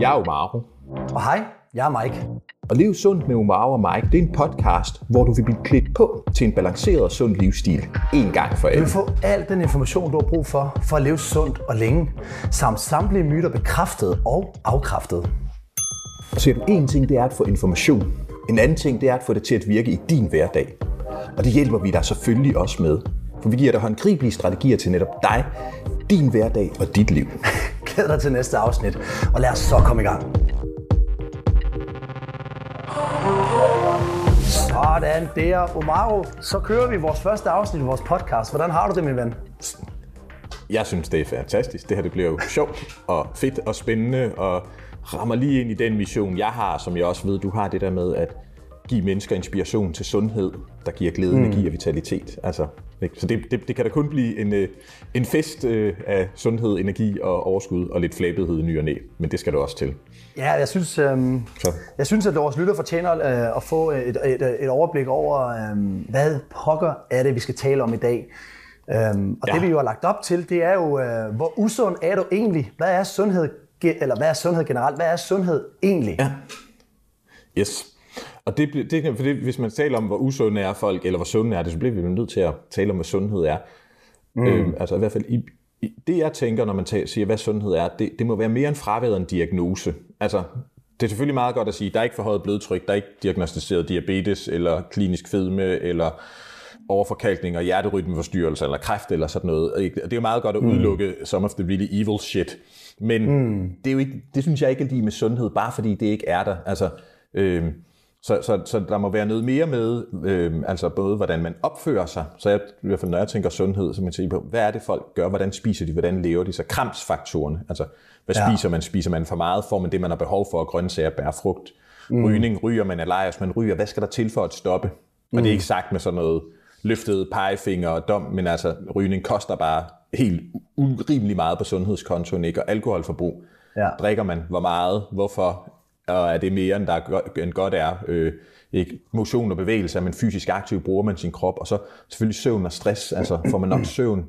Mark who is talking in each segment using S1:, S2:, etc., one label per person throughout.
S1: Jeg er Omaro.
S2: Og hej, jeg er Mike.
S1: Og Lev Sundt med Omaro og Mike, det er en podcast, hvor du vil blive klædt på til en balanceret og sund livsstil. En gang for
S2: Du
S1: alle.
S2: vil få al den information, du har brug for, for at leve sundt og længe, samt samtlige myter bekræftet og afkræftet.
S1: Så en ting, det er at få information. En anden ting, det er at få det til at virke i din hverdag. Og det hjælper vi dig selvfølgelig også med. For vi giver dig håndgribelige strategier til netop dig, din hverdag og dit liv.
S2: Glæd dig til næste afsnit, og lad os så komme i gang. Sådan der, Omaro. Så kører vi vores første afsnit i vores podcast. Hvordan har du det, min ven?
S1: Jeg synes, det er fantastisk. Det her det bliver jo sjovt og fedt og spændende og rammer lige ind i den mission, jeg har, som jeg også ved, du har det der med at give mennesker inspiration til sundhed, der giver glæde, mm. energi og vitalitet. Altså, ikke? Så det, det, det kan da kun blive en, øh, en fest øh, af sundhed, energi og overskud og lidt flabethed i ny og næ. Men det skal du også til.
S2: Ja, jeg synes, øhm,
S1: Så.
S2: jeg synes at vores lytter fortjener øh, at få et, et, et overblik over, øhm, hvad pokker er det, vi skal tale om i dag. Øhm, og ja. Det vi jo har lagt op til, det er jo, øh, hvor usund er du egentlig? Hvad er sundhed, eller hvad er sundhed generelt? Hvad er sundhed egentlig?
S1: Ja. Yes. Og det, det, kan- for det, hvis man taler om, hvor usunde er folk, eller hvor sunde er det, så bliver vi nødt til at tale om, hvad sundhed er. Mm. Øhm, altså i hvert fald, i, i, det jeg tænker, når man tager, siger, hvad sundhed er, det, det må være mere en fraværet en diagnose. Altså, det er selvfølgelig meget godt at sige, der er ikke forhøjet blodtryk, der er ikke diagnostiseret diabetes, eller klinisk fedme, eller overforkalkning og hjerterytmeforstyrrelse, eller kræft, eller sådan noget. Og Det er jo meget godt at udelukke some of the really evil shit. Men mm. det, er jo ikke, det synes jeg ikke er lige med sundhed, bare fordi det ikke er der. Altså, øhm, så, så, så der må være noget mere med, øhm, altså både hvordan man opfører sig. Så jeg, i hvert fald når jeg tænker sundhed, så man tænker på, hvad er det folk gør, hvordan spiser de, hvordan lever de, så kramsfaktorerne. Altså, hvad
S2: Ja.
S1: spiser man? Spiser man for meget? Får man det, man har behov for? Grøntsager, bær, frugt. Mm. Rygning, ryger man alejers, man ryger. Hvad skal der til for at stoppe? Og det er ikke sagt med sådan noget løftede pegefinger og dom, men altså rygning koster bare helt urimelig meget på sundhedskontoen, ikke? Og alkoholforbrug.
S2: Ja.
S1: Drikker man? Hvor meget? Hvorfor? Og er det mere, end, der er godt, end godt er? Øh, ikke? Motion og bevægelse, er man fysisk aktiv, bruger man sin krop, og så selvfølgelig søvn og stress, altså får man nok søvn,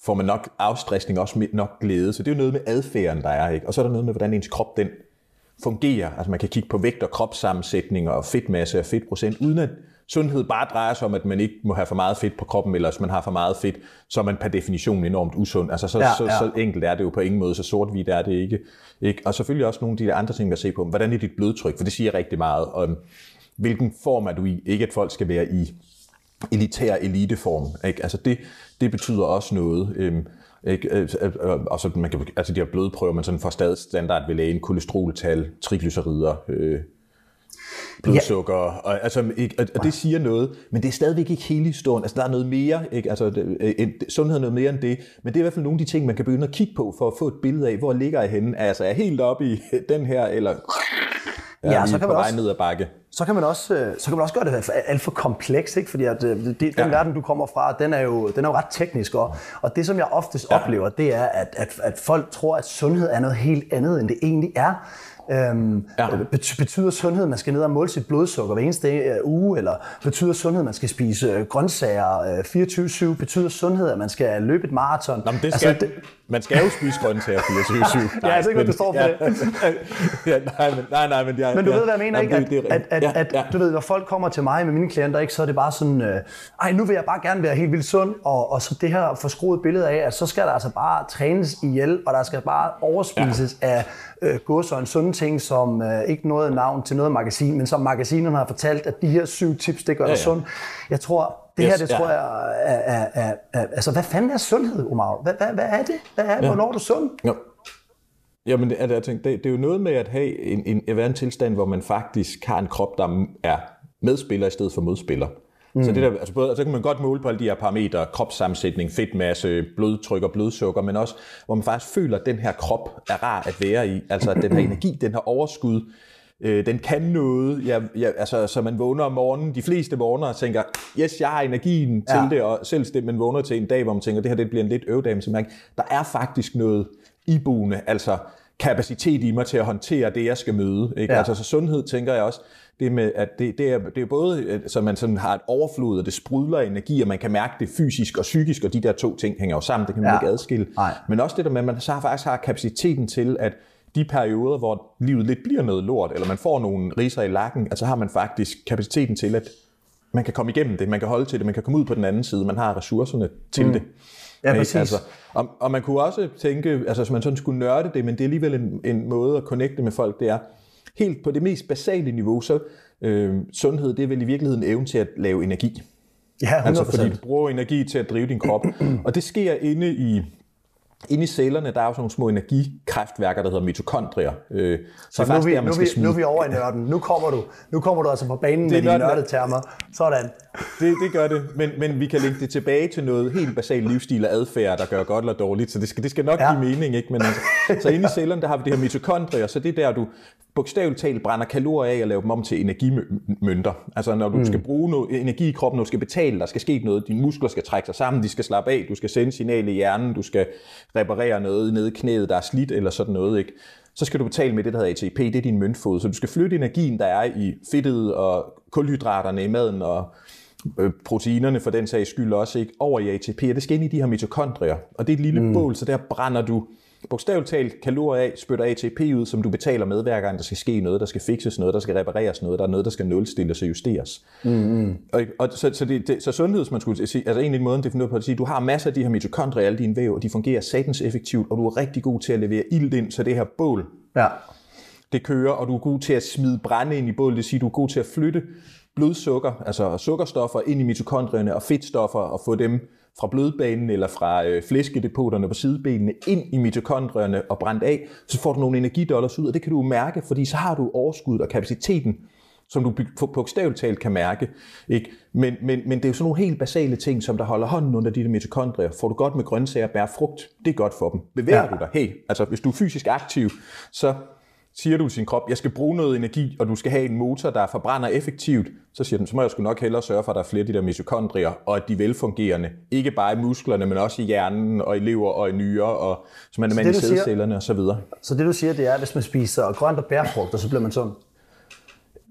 S1: får man nok afstressning, også nok glæde. Så det er jo noget med adfærden, der er. Ikke? Og så er der noget med, hvordan ens krop den fungerer. Altså man kan kigge på vægt og kropssammensætning og fedtmasse og fedtprocent, uden at sundhed bare drejer sig om, at man ikke må have for meget fedt på kroppen, eller hvis man har for meget fedt, så er man per definition enormt usund. Altså så,
S2: Ja,
S1: ja, så, så enkelt er det jo på ingen måde, så sort-hvidt er det ikke. ikke. Og selvfølgelig også nogle af de der andre ting, at se på. Hvordan er dit blodtryk? For det siger rigtig meget om, hvilken form er du i. Ikke at folk skal være i elitær eliteform. Ikke? Altså det, det betyder også noget. Øhm, ikke? Øh, øh, øh, Og så man kan, altså de her blodprøver, man sådan får stadig standard ved lægen, kolesteroltal, triglycerider, øh, blodsukker, og, altså, ikke, og, og det siger noget, men det er stadigvæk ikke hele historien. Altså, der er noget mere, ikke? Altså, det, øh, en, sundhed er noget mere end det, men det er i hvert fald nogle af de ting, man kan begynde at kigge på, for at få et billede af, hvor ligger jeg henne. Altså, er jeg helt oppe i den her, eller er
S2: Ja, så kan man også-
S1: ned ad bakke?
S2: Så kan man også, øh, så kan man også gøre det alt for- kompleks, ikke? fordi at, øh, det, den
S1: Ja.
S2: verden, du kommer fra, den er jo, den er jo ret teknisk. Og, og det, som jeg oftest ja. oplever, det er, at, at, at folk tror, at sundhed er noget helt andet, end det egentlig er. Øhm,
S1: Ja.
S2: bet- betyder sundhed, at man skal ned og måle sit blodsukker hver eneste øh, uge, eller betyder sundhed, at man skal spise øh, grøntsager øh, 24-7? Betyder sundhed, at man skal løbe et maraton?
S1: Nå, men det skal, altså, det, man skal jo spise grøntsager 24-7.
S2: Ja, jeg er på, at det står for
S1: ja,
S2: det.
S1: ja, nej, men, nej, nej, men, jeg,
S2: Men du
S1: ja,
S2: ved, hvad jeg mener,
S1: Jamen,
S2: ikke? At, at, at,
S1: Ja,
S2: at
S1: ja.
S2: du ved, når folk kommer til mig med mine klienter, ikke, så er det bare sådan, øh, ej, nu vil jeg bare gerne være helt vildt sund, og, og så det her forskruede billede af, at så skal der altså bare trænes ihjel, og der skal bare overspises ja. af øh, gods og en sunde ting, som øh, ikke noget navn til noget magasin, men som magasinerne har fortalt, at de her syv tips, det gør dig
S1: ja.
S2: sund. Jeg tror, det
S1: Yes,
S2: her, det
S1: ja.
S2: tror jeg er, er, er, er, altså, hvad fanden er sundhed, Omar? Hvad, hvad, hvad er det? Hvad er, ja. Hvornår er du sund?
S1: Ja. Jamen, det, altså, jeg tænkte, det, det er jo noget med at have en, en, at være en tilstand, hvor man faktisk har en krop, der er medspiller i stedet for modspiller. Mm. Så det der, altså både, så kan man godt måle på alle de her parametre, kropssammensætning, fedtmasse, blodtryk og blodsukker, men også, hvor man faktisk føler, at den her krop er rar at være i. Altså, at den har energi, den har overskud, øh, den kan noget. Ja, ja, altså, så man vågner om morgenen, de fleste morgener og tænker, yes, jeg har energien til
S2: Ja.
S1: det, og selv det, man vågner til en dag, hvor man tænker, det her det bliver en lidt øvdag, men så mærker, der er faktisk noget iboende, altså kapacitet i mig til at håndtere det, jeg skal møde. Ikke?
S2: Ja.
S1: Altså så sundhed, tænker jeg også, det med, at det, det, er, det er både, øh, så man sådan har et overflod, og det sprudler energi, og man kan mærke det fysisk og psykisk, og de der to ting hænger jo sammen, det kan man
S2: Ja.
S1: ikke adskille.
S2: Nej.
S1: Men også det der med, at man så faktisk har kapaciteten til at de perioder, hvor livet lidt bliver noget lort, eller man får nogle riser i lakken, altså har man faktisk kapaciteten til, at man kan komme igennem det, man kan holde til det, man kan komme ud på den anden side, man har ressourcerne til mm. det.
S2: Ja,
S1: Ikke?
S2: præcis.
S1: Altså, og, og man kunne også tænke, altså hvis man sådan skulle nørde det, men det er alligevel en, en måde at connecte med folk, det er helt på det mest basale niveau, så øh, sundhed, det er vel i virkeligheden evnen til at lave energi.
S2: Ja, 100%.
S1: Altså fordi du bruger energi til at drive din krop. og det sker inde i, inde i cellerne, der er jo sådan nogle små energikræftværker, der hedder mitokondrier. Øh,
S2: Så nu er, vi, nu, vi, nu er vi over i nørden. Nu kommer du, nu kommer du altså på banen med dine
S1: nørden.
S2: nørdede termer. Sådan.
S1: Det, det gør det, men, men vi kan lægge det tilbage til noget helt basalt livsstil og adfærd, der gør godt eller dårligt, så det skal, det skal nok
S2: ja.
S1: give mening. Ikke? Men altså, så inde i cellerne, der har vi det her mitokondrier, så det er der, du bogstaveligt talt brænder kalorier af og laver dem om til energimønter. Altså når du mm. skal bruge noget energi i kroppen, når du skal betale, der skal ske noget, dine muskler skal trække sig sammen, de skal slappe af, du skal sende signal i hjernen, du skal reparere noget nede i knæet, der er slidt eller sådan noget. Ikke? så skal du betale med det, der hedder ATP, det er din møntfod. Så du skal flytte energien, der er i fedtet og kulhydraterne i maden og øh, proteinerne for den sags skyld også, ikke, over i ATP, og det skal ind i de her mitokondrier. Og det er et lille mm. bål, så der brænder du bogstaveligt talt kalorier af, spytter ATP ud, som du betaler med hver gang, der skal ske noget, der skal fikses noget, der skal repareres noget, der er noget, der skal nulstilles og justeres. Mm. Og, og så, så, det, det, så sundhed, man skulle sige, altså egentlig måden defineret på at sige, du har masser af de her mitokondrier i alle dine væv, og de fungerer satans effektivt, og du er rigtig god til at levere ild ind, så det her bål,
S2: Ja.
S1: det kører, og du er god til at smide brænde ind i bålet, det vil sige, du er god til at flytte blodsukker, altså sukkerstoffer ind i mitokondrierne og fedtstoffer og få dem fra blodbanen eller fra øh, flæskedepoterne på sidebenene ind i mitokondrierne og brændt af, så får du nogle energidollars ud, og det kan du mærke, fordi så har du overskuddet og kapaciteten, som du bogstaveligt talt kan mærke. Ikke? Men, men, men det er jo sådan nogle helt basale ting, som der holder hånden under de der mitokondrier. Får du godt med grøntsager, bær frugt, det er godt for dem. Bevæger
S2: ja.
S1: du dig, hey, altså hvis du er fysisk aktiv, så siger du til sin krop, jeg skal bruge noget energi, og du skal have en motor, der forbrænder effektivt, så siger den, så må jeg sgu nok hellere sørge for, at der er flere af de der mitokondrier, og at de er velfungerende. Ikke bare i musklerne, men også i hjernen, og i lever, og i nyrer, og som man er
S2: det,
S1: i sædcellerne osv.
S2: Så det du siger, det er, at hvis man spiser grønt og bærfrugter, så bliver man sund.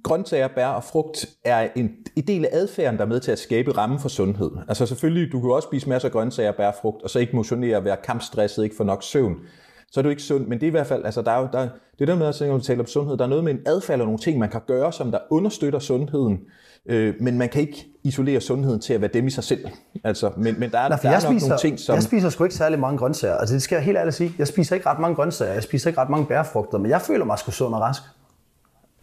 S1: grøntsager, bær og frugt er en, en del af adfærden, der er med til at skabe ramme for sundhed. Altså selvfølgelig, du kan også spise masser af grøntsager, bær og frugt, og så ikke motionere være kampstresset, ikke få nok søvn. Så er du ikke sund, men det er i hvert fald, altså der er jo, der, det er der med, at når vi taler om sundhed, der er noget med en adfærd og nogle ting, man kan gøre, som der understøtter sundheden, øh, men man kan ikke isolere sundheden til at være dem i sig selv. Altså, men, men der er,
S2: Nej,
S1: der er nok
S2: spiser,
S1: nogle ting, som...
S2: jeg spiser sgu ikke særlig mange grøntsager. Altså det skal jeg helt ærligt sige. Jeg spiser ikke ret mange grøntsager. Jeg spiser ikke ret mange bærfrugter, men jeg føler mig sgu sund og rask.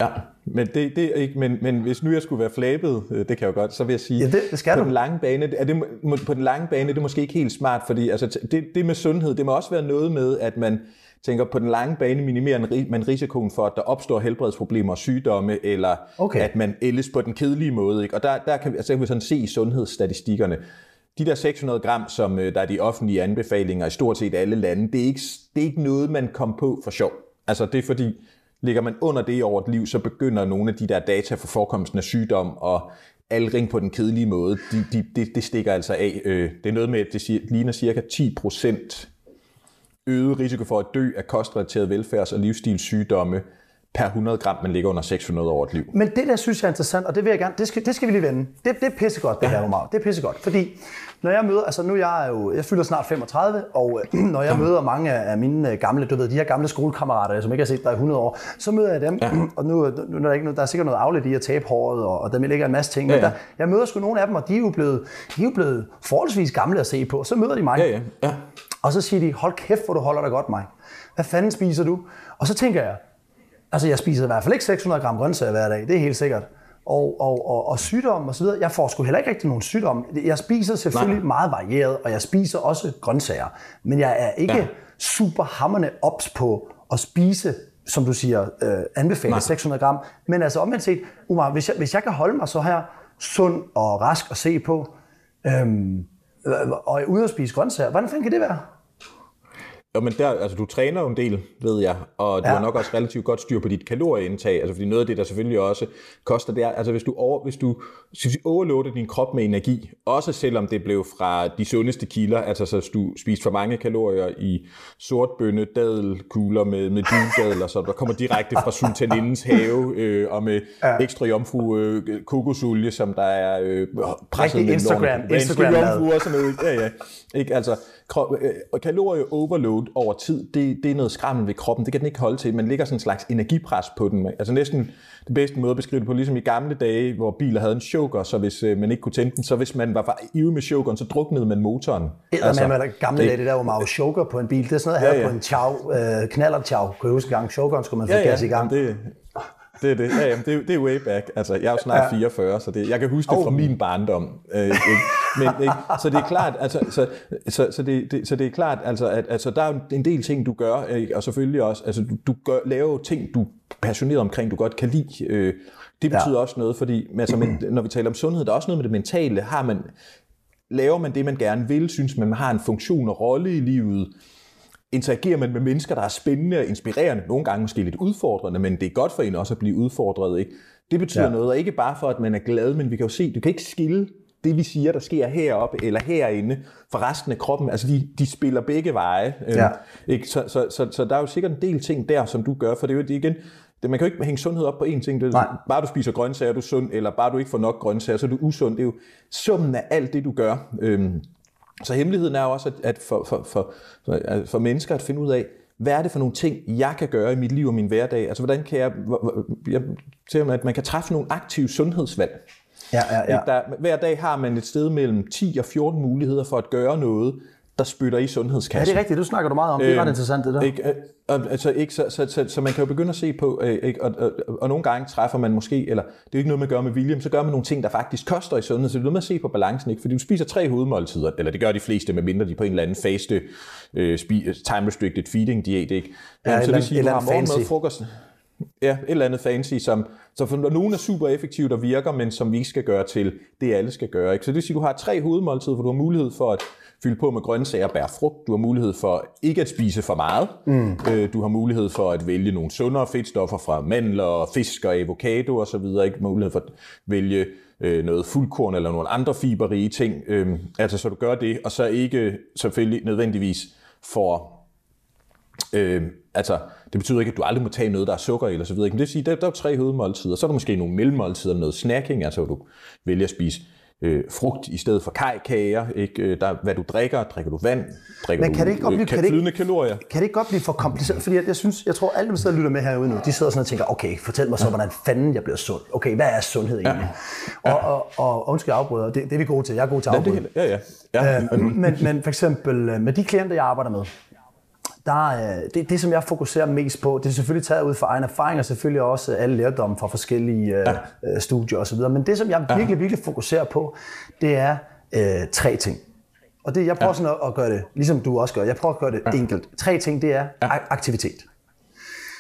S1: Ja, men, det, det er ikke, men, men hvis nu jeg skulle være flabet, øh, det kan jeg jo godt, så vil jeg sige,
S2: Ja, det- det skal
S1: på
S2: du.
S1: den lange bane, er det, på den lange bane det er det måske ikke helt smart, fordi altså, det, det med sundhed, det må også være noget med, at man tænker, på den lange bane minimerer man risikoen for, at der opstår helbredsproblemer og sygdomme, eller
S2: Okay.
S1: at man ældes på den kedelige måde. Ikke? Og der, der kan, vi- altså, kan vi sådan se i sundhedsstatistikkerne, de der 600 gram, som øh, der er de offentlige anbefalinger i stort set alle lande, det er ikke, det er ikke noget, man kom på for sjov. Altså det er fordi, ligger man under det over et liv, så begynder nogle af de der data for forekomsten af sygdom og aldring på den kedelige måde, de, de, det, det stikker altså af. Øh, Det er noget med, at det siger- ligner cirka 10 procent øget risiko for at dø af kostrelaterede velfærds- og livsstilssygdomme per 100 gram, man ligger under 600 over et liv.
S2: Men det der synes jeg er interessant, og det vil jeg gerne, det skal, det skal vi lige vende. Det, det er pissegodt, det her, Omar. Det er pissegodt, fordi når jeg møder, altså nu er jeg jo, jeg fylder snart 35, og øh, når jeg møder mange af mine øh, gamle, du ved, de her gamle skolekammerater, som ikke har set dig i 100 år, så møder jeg dem, ja. og nu, nu er der, ikke, noget- der er sikkert noget afledt i at tabe håret, og, og der ligger en masse ting, men
S1: Ja, ja.
S2: der, jeg møder sgu nogle af dem, og de er jo blevet, de er jo blevet forholdsvis gamle at se på. Så møder de mig,
S1: Ja, ja, ja.
S2: og så siger de, hold kæft, hvor du holder dig godt, mig. Hvad fanden spiser du? Og så tænker jeg, altså jeg spiser i hvert fald ikke 600 gram grøntsager hver dag, det er helt sikkert. Og, og, og, og sygdom og så videre, jeg får sgu heller ikke rigtig nogen sygdom. Jeg spiser selvfølgelig Nej. meget varieret, og jeg spiser også grøntsager. Men jeg er ikke ja.
S1: Ja.
S2: super hammerne ops på at spise, som du siger, øh, anbefaler
S1: Nej.
S2: 600 gram. Men altså omvendt set, Umar, hvis jeg, hvis jeg kan holde mig så her sund og rask at se på, øhm, og er ude at spise grøntsager, hvordan fanden kan det være?
S1: Jo, men der, altså, du træner jo en del, ved jeg, og du
S2: Ja.
S1: har nok også relativt godt styr på dit kalorieindtag, altså fordi noget af det, der selvfølgelig også koster, det er, altså hvis du, over, hvis du skal vi sige, overloader din krop med energi, også selvom det blev fra de sundeste kilder, altså så hvis du spiser for mange kalorier i sortbønne, dadelkugler med, med dundadler, så der kommer direkte fra sultanindens have, øh, og med ja. ekstra jomfru øh, kokosolie, som der er øh, presset
S2: Rigtig
S1: med
S2: Instagram-
S1: lårene.
S2: Instagram-mad.
S1: jomfru og sådan noget. Ja, ja. Ikke? Altså, øh, kalorier overload over tid, det, det er noget skrammel ved kroppen. Det kan den ikke holde til. Man lægger sådan en slags energipres på den. Altså næsten det bedste måde at beskrive det på, ligesom i gamle dage, hvor biler havde en choker, så hvis øh, man ikke kunne tænde den, så hvis man var ivrig med chokeren, så druknede man motoren.
S2: Eller altså, med, med gamle dage, det der, hvor man var choker på en bil. Det er sådan noget her ja, ja. på en chow, øh, knaller chow. Kan jeg huske gang, chokeren skulle man få ja, ja, gas i gang.
S1: Det, det er det. Ja, jamen, det, er, det er way back. Altså, jeg er jo snart ja. 44, så det, jeg kan huske det fra min barndom. Øh, ikke? Men, ikke? Så det er klart, altså, så, så, så, det, det, så det er klart, altså, at altså, der er en del ting, du gør, ikke? og selvfølgelig også, altså, du, du gør, laver ting, du er passioneret omkring, du godt kan lide. Øh, det betyder ja. også noget, fordi altså, men, når vi taler om sundhed, der er også noget med det mentale. Har man, laver man det, man gerne vil, synes man, man har en funktion og rolle i livet, interagerer man med mennesker, der er spændende og inspirerende, nogle gange måske lidt udfordrende, men det er godt for en også at blive udfordret. Ikke? Det betyder ja. noget, og ikke bare for, at man er glad, men vi kan jo se, du kan ikke skille det, vi siger, der sker heroppe eller herinde, for resten af kroppen. Altså, de, de spiller begge veje. Øhm, ja. ikke? Så, så, så, så der er jo sikkert en del ting der, som du gør, for det er jo det igen, det, man kan jo ikke hænge sundhed op på én ting. Det, bare du spiser grøntsager, er du sund, eller bare du ikke får nok grøntsager, så er du usund. Det er jo summen af alt det, du gør. Øhm, så hemmeligheden er også, at for, for, for, for, for mennesker at finde ud af, hvad er det for nogle ting, jeg kan gøre i mit liv og min hverdag? Altså, hvordan kan jeg, jeg til at man kan træffe nogle aktive sundhedsvalg.
S2: Ja, ja, ja.
S1: Der, hver dag har man et sted mellem 10 og 14 muligheder for at gøre noget, der spytter i sundhedskassen.
S2: Ja, det er rigtigt. Du snakker du meget om. Det er ret øhm, interessant, det der.
S1: Ikke, altså, ikke, så, så, så, så man kan jo begynde at se på, øh, ikke, og, og, og, og nogle gange træffer man måske, eller det er jo ikke noget, man gør med vilje, så gør man nogle ting, der faktisk koster i sundhed. Så det er noget med at se på balancen, ikke? fordi du spiser tre hovedmåltider, eller det gør de fleste, med mindre de på en eller anden faste, uh, time-restricted feeding diæt. Ikke?
S2: Ja, så det vil sige, du har morgenmad,
S1: frokost, Ja, et eller andet fancy, som, så for nogen er super effektivt og virker, men som vi ikke skal gøre til det, alle skal gøre. Ikke? Så det vil sige, at du har tre hovedmåltider, hvor du har mulighed for at fylde på med grøntsager og bære frugt. Du har mulighed for ikke at spise for meget. Mm. Øh, du har mulighed for at vælge nogle sundere fedtstoffer fra mandler, fisk og avocado og så videre. Ikke mulighed for at vælge øh, noget fuldkorn eller nogle andre fiberrige ting. Øh, altså så du gør det, og så ikke selvfølgelig nødvendigvis for Øh, altså, det betyder ikke, at du aldrig må tage noget, der er sukker eller så videre. Men det vil sige, der, der er tre hovedmåltider. Så er der måske nogle mellemmåltider, noget snacking, altså hvor du vælger at spise øh, frugt i stedet for kajkager, ikke? Øh, der, hvad du drikker, drikker du vand, drikker
S2: Men kan det ikke
S1: du
S2: blive,
S1: øh, kan flydende det ikke, kalorier?
S2: Kan det ikke godt blive for kompliceret? Fordi jeg, jeg synes, jeg tror, alle dem, der sidder og lytter med herude nu, de sidder sådan og tænker, okay, fortæl mig så, hvordan fanden jeg bliver sund. Okay, hvad er sundhed egentlig? Ja. Og, og, og, og undskyld afbryder, det, det er vi gode til. Jeg er god til at afbryde.
S1: Ja, ja, ja. ja.
S2: Øh, men, men for eksempel med de klienter, jeg arbejder med, der, øh, det, det, som jeg fokuserer mest på, det er selvfølgelig taget ud fra egen erfaring, og selvfølgelig også alle lærdomme fra forskellige øh, ja. øh, studier osv., men det, som jeg virkelig, virkelig fokuserer på, det er øh, tre ting. Og det, jeg prøver ja. sådan at, at gøre det, ligesom du også gør, jeg prøver at gøre det ja. enkelt. Tre ting, det er ja. aktivitet.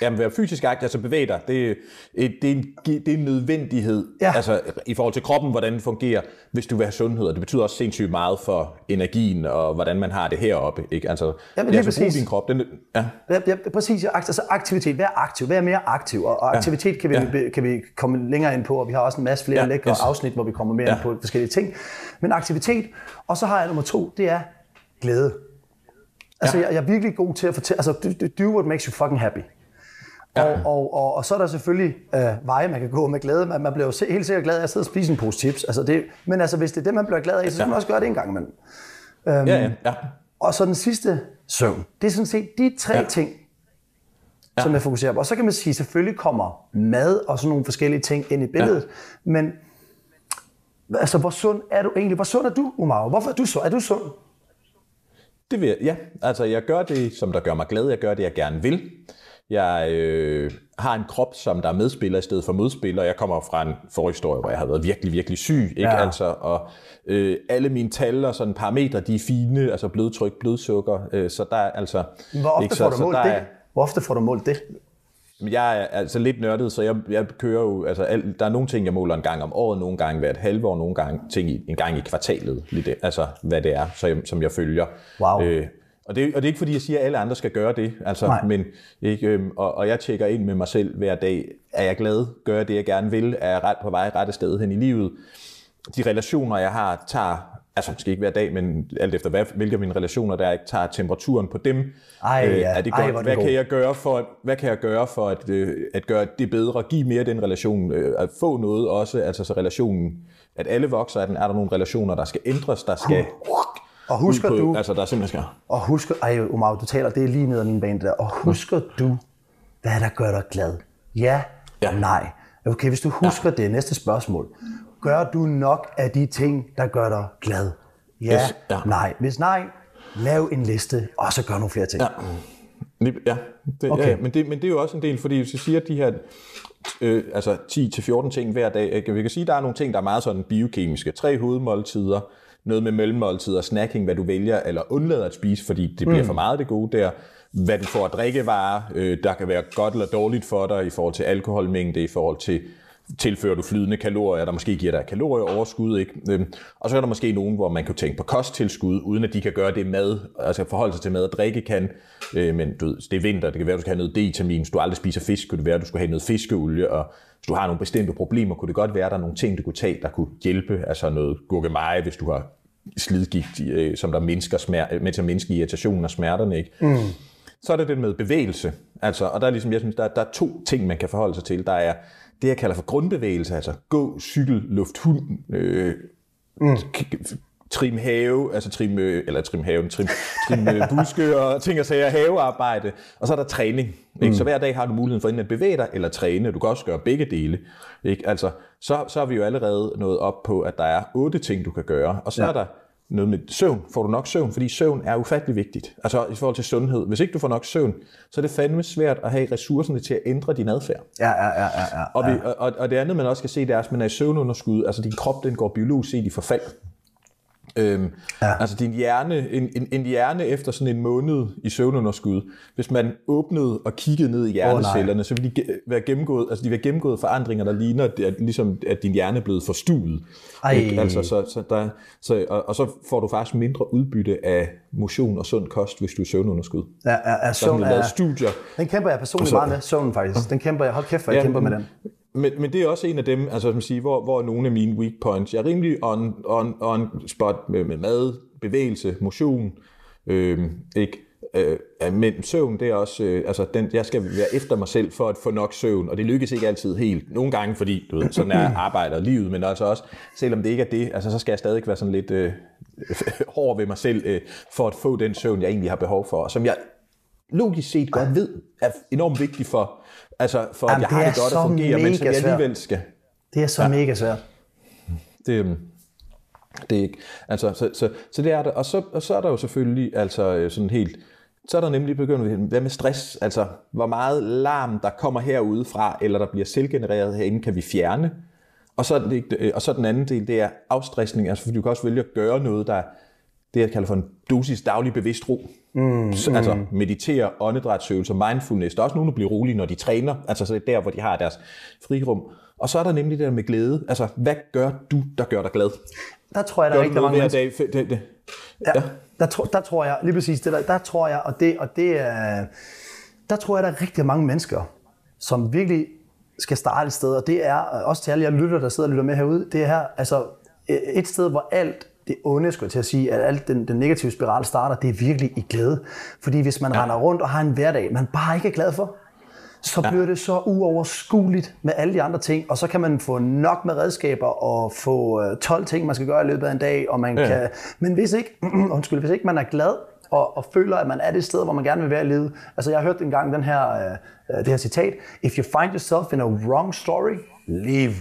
S1: Jamen, være fysisk aktiv, altså bevæge dig, det, det, er en, det er en nødvendighed ja. altså, i forhold til kroppen, hvordan den fungerer, hvis du vil have sundhed. Og det betyder også sindssygt meget for energien og hvordan man har det heroppe. Ikke? Altså, ja, men det er altså, din krop. Den,
S2: ja. Ja, ja, præcis. Altså aktivitet. Vær aktiv. Vær mere aktiv. Og aktivitet kan vi, ja. kan vi komme længere ind på, og vi har også en masse flere ja, lækre yes. afsnit, hvor vi kommer mere ja. ind på forskellige ting. Men aktivitet. Og så har jeg nummer to, det er glæde. Altså, ja. jeg, jeg er virkelig god til at fortælle, altså, do, do what makes you fucking happy. Ja. Og, og, og, og så er der selvfølgelig øh, veje, man kan gå med glæde. Man, man bliver jo helt sikkert glad af at sidde og spise en pose chips. Altså det, men altså, hvis det er det, man bliver glad af, så skal ja. man også gøre det en gang imellem.
S1: Øhm, ja, ja, ja.
S2: Og så den sidste søvn. Det er sådan set de tre ja. ting, ja. som jeg fokuserer på. Og så kan man sige, selvfølgelig kommer mad og sådan nogle forskellige ting ind i billedet. Ja. Men altså, hvor sund er du egentlig? Hvor sund er du, Umar? Hvorfor er du så? Er du sund?
S1: Det vil jeg, ja. Altså, jeg gør det, som der gør mig glad. Jeg gør det, jeg gerne vil. Jeg øh, har en krop, som der er medspiller i stedet for modspiller. Jeg kommer fra en forhistorie, hvor jeg har været virkelig, virkelig syg. Ikke? Ja. Altså, og øh, alle mine tal og sådan parametre, de er fine. Altså blodtryk, blodsukker. Øh, så der er altså...
S2: Hvor ofte ikke, så, får du målt det? Er, Hvor ofte får du målt det?
S1: Jeg er altså lidt nørdet, så jeg, jeg kører jo, altså al, der er nogle ting, jeg måler en gang om året, nogle gange hvert halve år, nogle gange ting i, en gang i kvartalet, lidt, altså hvad det er, så jeg, som jeg følger.
S2: Wow. Øh,
S1: og det, og det er ikke fordi, jeg siger, at alle andre skal gøre det. Altså, men, ikke, øhm, og, og jeg tjekker ind med mig selv hver dag. Er jeg glad? Gør jeg det, jeg gerne vil? Er jeg ret på vej rette sted hen i livet? De relationer, jeg har, tager altså måske ikke hver dag, men alt efter hvad, hvilke af mine relationer der er, ikke tager temperaturen på dem.
S2: Ej, øh, ja.
S1: er det godt? Ej, hvad, kan jeg gøre for, hvad kan jeg gøre for at, øh, at gøre det bedre, give mere den relation, øh, at få noget også, altså så relationen, at alle vokser, at den, er der nogle relationer, der skal ændres, der skal
S2: Og husker
S1: på,
S2: du-
S1: Altså, der er simpelthen skal...
S2: Og husker, ej Omar, du taler, det er lige ned ad min bane der. Og husker du, hvad der gør dig glad? Ja,
S1: Ja.
S2: nej. Okay, hvis du husker det, næste spørgsmål. Gør du nok af de ting, der gør dig glad? Ja,
S1: Yes, ja.
S2: nej. Hvis nej, lav en liste, og så gør nogle flere ting.
S1: Ja. Ja, det,
S2: Okay.
S1: ja men, det, men det er jo også en del, fordi hvis jeg siger, de her øh, altså 10-14 ting hver dag, ikke? vi kan sige, at der er nogle ting, der er meget sådan biokemiske. Tre hovedmåltider, noget med mellemmåltider, snacking, hvad du vælger eller undlader at spise, fordi det bliver for meget det gode der. Hvad du får at drikkevarer, øh, der kan være godt eller dårligt for dig i forhold til alkoholmængde, i forhold til tilfører du flydende kalorier, der måske giver dig kalorieoverskud. Ikke? Øhm, Og så er der måske nogen, hvor man kan tænke på kosttilskud, uden at de kan gøre det mad, altså forholde sig til mad og drikke kan. Øh, Men du ved, det er vinter, det kan være, du skal have noget D-vitamin. Hvis du aldrig spiser fisk, kunne det være, at du skulle have noget fiskeolie. Og hvis du har nogle bestemte problemer, kunne det godt være, at der er nogle ting, du kunne tage, der kunne hjælpe. Altså noget gurkemeje, hvis du har slidgigt, øh, som der mindsker smer- med til mindske irritationen og smerterne. Ikke? Mm. Så er der det med bevægelse. Altså, og der er ligesom, jeg synes, der, der er to ting, man kan forholde sig til. Der er det, jeg kalder for grundbevægelse, altså gå, cykel, luft, hund, øh, mm. trim have, altså trim, øh, eller trim haven, trim, trim øh, buske og ting og sager, havearbejde. Og så er der træning. Ikke? Mm. Så hver dag har du muligheden for enten at bevæge dig eller træne. Du kan også gøre begge dele. Ikke? Altså, så, så er vi jo allerede nået op på, at der er otte ting, du kan gøre. Og så ja. er der noget med søvn. Får du nok søvn? Fordi søvn er ufattelig vigtigt. Altså i forhold til sundhed. Hvis ikke du får nok søvn, så er det fandme svært at have ressourcerne til at ændre din adfærd.
S2: Ja, ja, ja, ja. ja.
S1: Og, vi, og, og det andet, man også skal se, det er, at man er i søvnunderskud. Altså din krop, den går biologisk set i forfald. Øhm, ja. Altså din hjerne, en, en, en hjerne efter sådan en måned i søvnunderskud, hvis man åbnede og kiggede ned i hjernecellerne, oh, så ville de være gennemgået, altså de være gennemgået forandringer, der ligner, at, ligesom, at din hjerne er blevet forstuet. Altså, så, så der, så, og, og, så får du faktisk mindre udbytte af motion og sund kost, hvis du er søvnunderskud.
S2: ja, ja, ja,
S1: Der er
S2: søvn
S1: lavet
S2: er,
S1: studier,
S2: den kæmper jeg personligt
S1: så-
S2: meget med, søvnen faktisk. Den kæmper jeg, hold kæft, hvor jeg kæmper med den.
S1: Men, men det er også en af dem, altså man siger, hvor, hvor er nogle af mine weak points. Jeg er rimelig on, on, on spot med, med mad, bevægelse, motion, øh, ikke? Øh, men søvn, det er også, øh, altså den, jeg skal være efter mig selv for at få nok søvn, og det lykkes ikke altid helt. Nogle gange, fordi du ved, sådan er arbejdet og livet, men altså også, selvom det ikke er det, altså så skal jeg stadig være sådan lidt øh, hård ved mig selv, øh, for at få den søvn, jeg egentlig har behov for, og som jeg logisk set godt ved, er enormt vigtig for, altså for at
S2: Jamen,
S1: jeg
S2: det
S1: har det godt at fungere, men som jeg alligevel skal.
S2: Det er så ja. mega svært.
S1: Det, øhm, det er ikke, altså, så, så, så det er det. Og så, og så er der jo selvfølgelig altså øh, sådan helt, så er der nemlig begyndt, hvad med stress? Altså, hvor meget larm, der kommer herude fra, eller der bliver selvgenereret herinde, kan vi fjerne? Og så, øh, og så den anden del, det er afstressning, altså fordi du kan også vælge at gøre noget, der er det, jeg kalder for en dosis daglig bevidst ro. Mm, altså meditere, åndedrætsøvelser, mindfulness. Der er også nogen, der bliver rolige, når de træner. Altså så det er der, hvor de har deres frirum. Og så er der nemlig det der med glæde. Altså, hvad gør du, der gør dig glad?
S2: Der tror jeg, der
S1: Gør
S2: er rigtig mange mennesker.
S1: dag? Det, det,
S2: Ja,
S1: Ja.
S2: Der, tror, der tror jeg, lige præcis det der, der tror jeg, og det, og det er, der tror jeg, der er rigtig mange mennesker, som virkelig skal starte et sted, og det er også til alle jer lytter, der sidder og lytter med herude, det er her, altså et sted, hvor alt det onde, skulle jeg til at sige, at alt den, den negative spiral starter, det er virkelig i glæde. Fordi hvis man ja. render rundt og har en hverdag, man bare ikke er glad for, så bliver det så uoverskueligt med alle de andre ting, og så kan man få nok med redskaber og få øh, 12 ting, man skal gøre i løbet af en dag, og man ja. kan, men hvis ikke, undskyld, hvis ikke man er glad og, og føler, at man er det sted, hvor man gerne vil være i livet. Altså jeg har hørt engang den her, øh, det her citat, If you find yourself in a wrong story, live.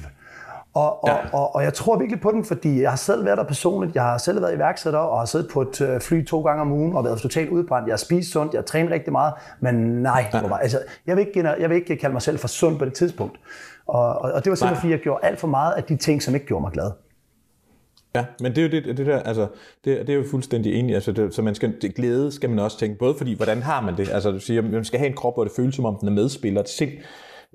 S2: Og, og, ja. og, og jeg tror virkelig på den, fordi jeg har selv været der personligt. Jeg har selv været iværksætter og har siddet på et øh, fly to gange om ugen og været totalt udbrændt. Jeg har spist sundt, jeg har trænet rigtig meget, men nej, ja. bare, altså, jeg, vil ikke, jeg vil ikke kalde mig selv for sund på det tidspunkt. Og, og, og det var simpelthen, fordi jeg gjorde alt for meget af de ting, som ikke gjorde mig glad.
S1: Ja, men det er jo det, det der, altså, det, det er jo fuldstændig enig. Altså, det, så man skal, det, glæde skal man også tænke, både fordi, hvordan har man det? Altså, du siger, man skal have en krop, hvor det føles som om, den er medspiller, et sind.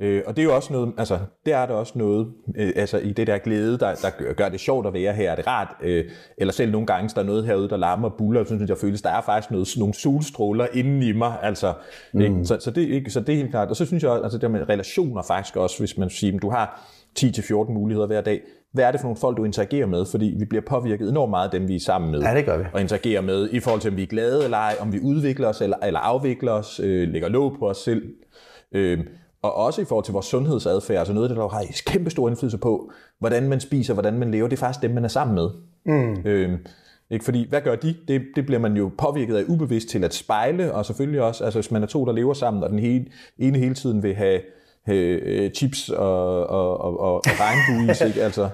S1: Øh, og det er jo også noget, altså, det er der også noget, øh, altså i det der glæde, der, der gør- det sjovt at være her, er det rart, øh, eller selv nogle gange, der er noget herude, der larmer og buller, så synes jeg føles, der er faktisk noget, nogle solstråler inden i mig, altså, mm. ikke? Så, så, det, ikke, så det er helt klart, og så synes jeg også, altså det med relationer faktisk også, hvis man siger, du har 10-14 muligheder hver dag, hvad er det for nogle folk, du interagerer med? Fordi vi bliver påvirket enormt meget af dem, vi er sammen med.
S2: Ja, det gør vi.
S1: Og interagerer med, i forhold til, om vi er glade eller ej, om vi udvikler os eller, eller afvikler os, øh, lægger låg på os selv. Øh, og også i forhold til vores sundhedsadfærd, altså noget af det, der har kæmpe stor indflydelse på, hvordan man spiser, hvordan man lever, det er faktisk dem, man er sammen med. Mm. Øh, Ikke? Fordi hvad gør de? Det, det bliver man jo påvirket af ubevidst til at spejle, og selvfølgelig også, altså hvis man er to, der lever sammen, og den hele, ene hele tiden vil have, øh, chips og, og, og, og, regnbueis, ikke? Altså,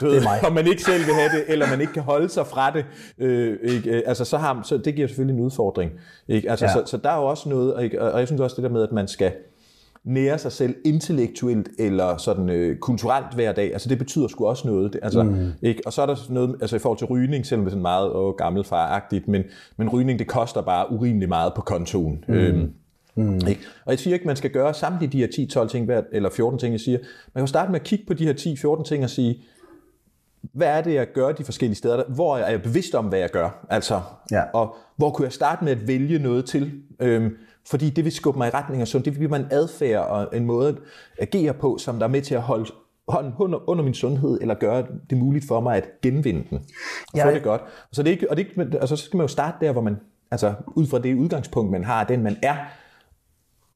S1: du ved, og man ikke selv vil have det, eller man ikke kan holde sig fra det, øh, ikke? altså så, har, så det giver selvfølgelig en udfordring. Ikke? Altså, ja. så, så der er jo også noget, ikke? og jeg synes også det der med, at man skal nære sig selv intellektuelt eller sådan øh, kulturelt hver dag, altså det betyder sgu også noget. Det, altså, mm. ikke? Og så er der noget, altså i forhold til rygning, selvom det er sådan meget åh, gammelfaragtigt, men, men rygning, det koster bare urimelig meget på kontoen. Mm. Øhm, Mm. Ikke? Og jeg siger ikke, at man skal gøre samtlige de her 10-12 ting, eller 14 ting, jeg siger. Man kan starte med at kigge på de her 10-14 ting og sige, hvad er det, jeg gør de forskellige steder? Hvor er jeg bevidst om, hvad jeg gør? Altså, ja. Og hvor kunne jeg starte med at vælge noget til? Øhm, fordi det vil skubbe mig i retning af sund. Det vil blive en adfærd og en måde at agere på, som der er med til at holde hånden under, under min sundhed, eller gøre det muligt for mig at genvinde den. Og ja, få det godt. Så, det ikke, og det, altså, så skal man jo starte der, hvor man, altså ud fra det udgangspunkt, man har, den man er,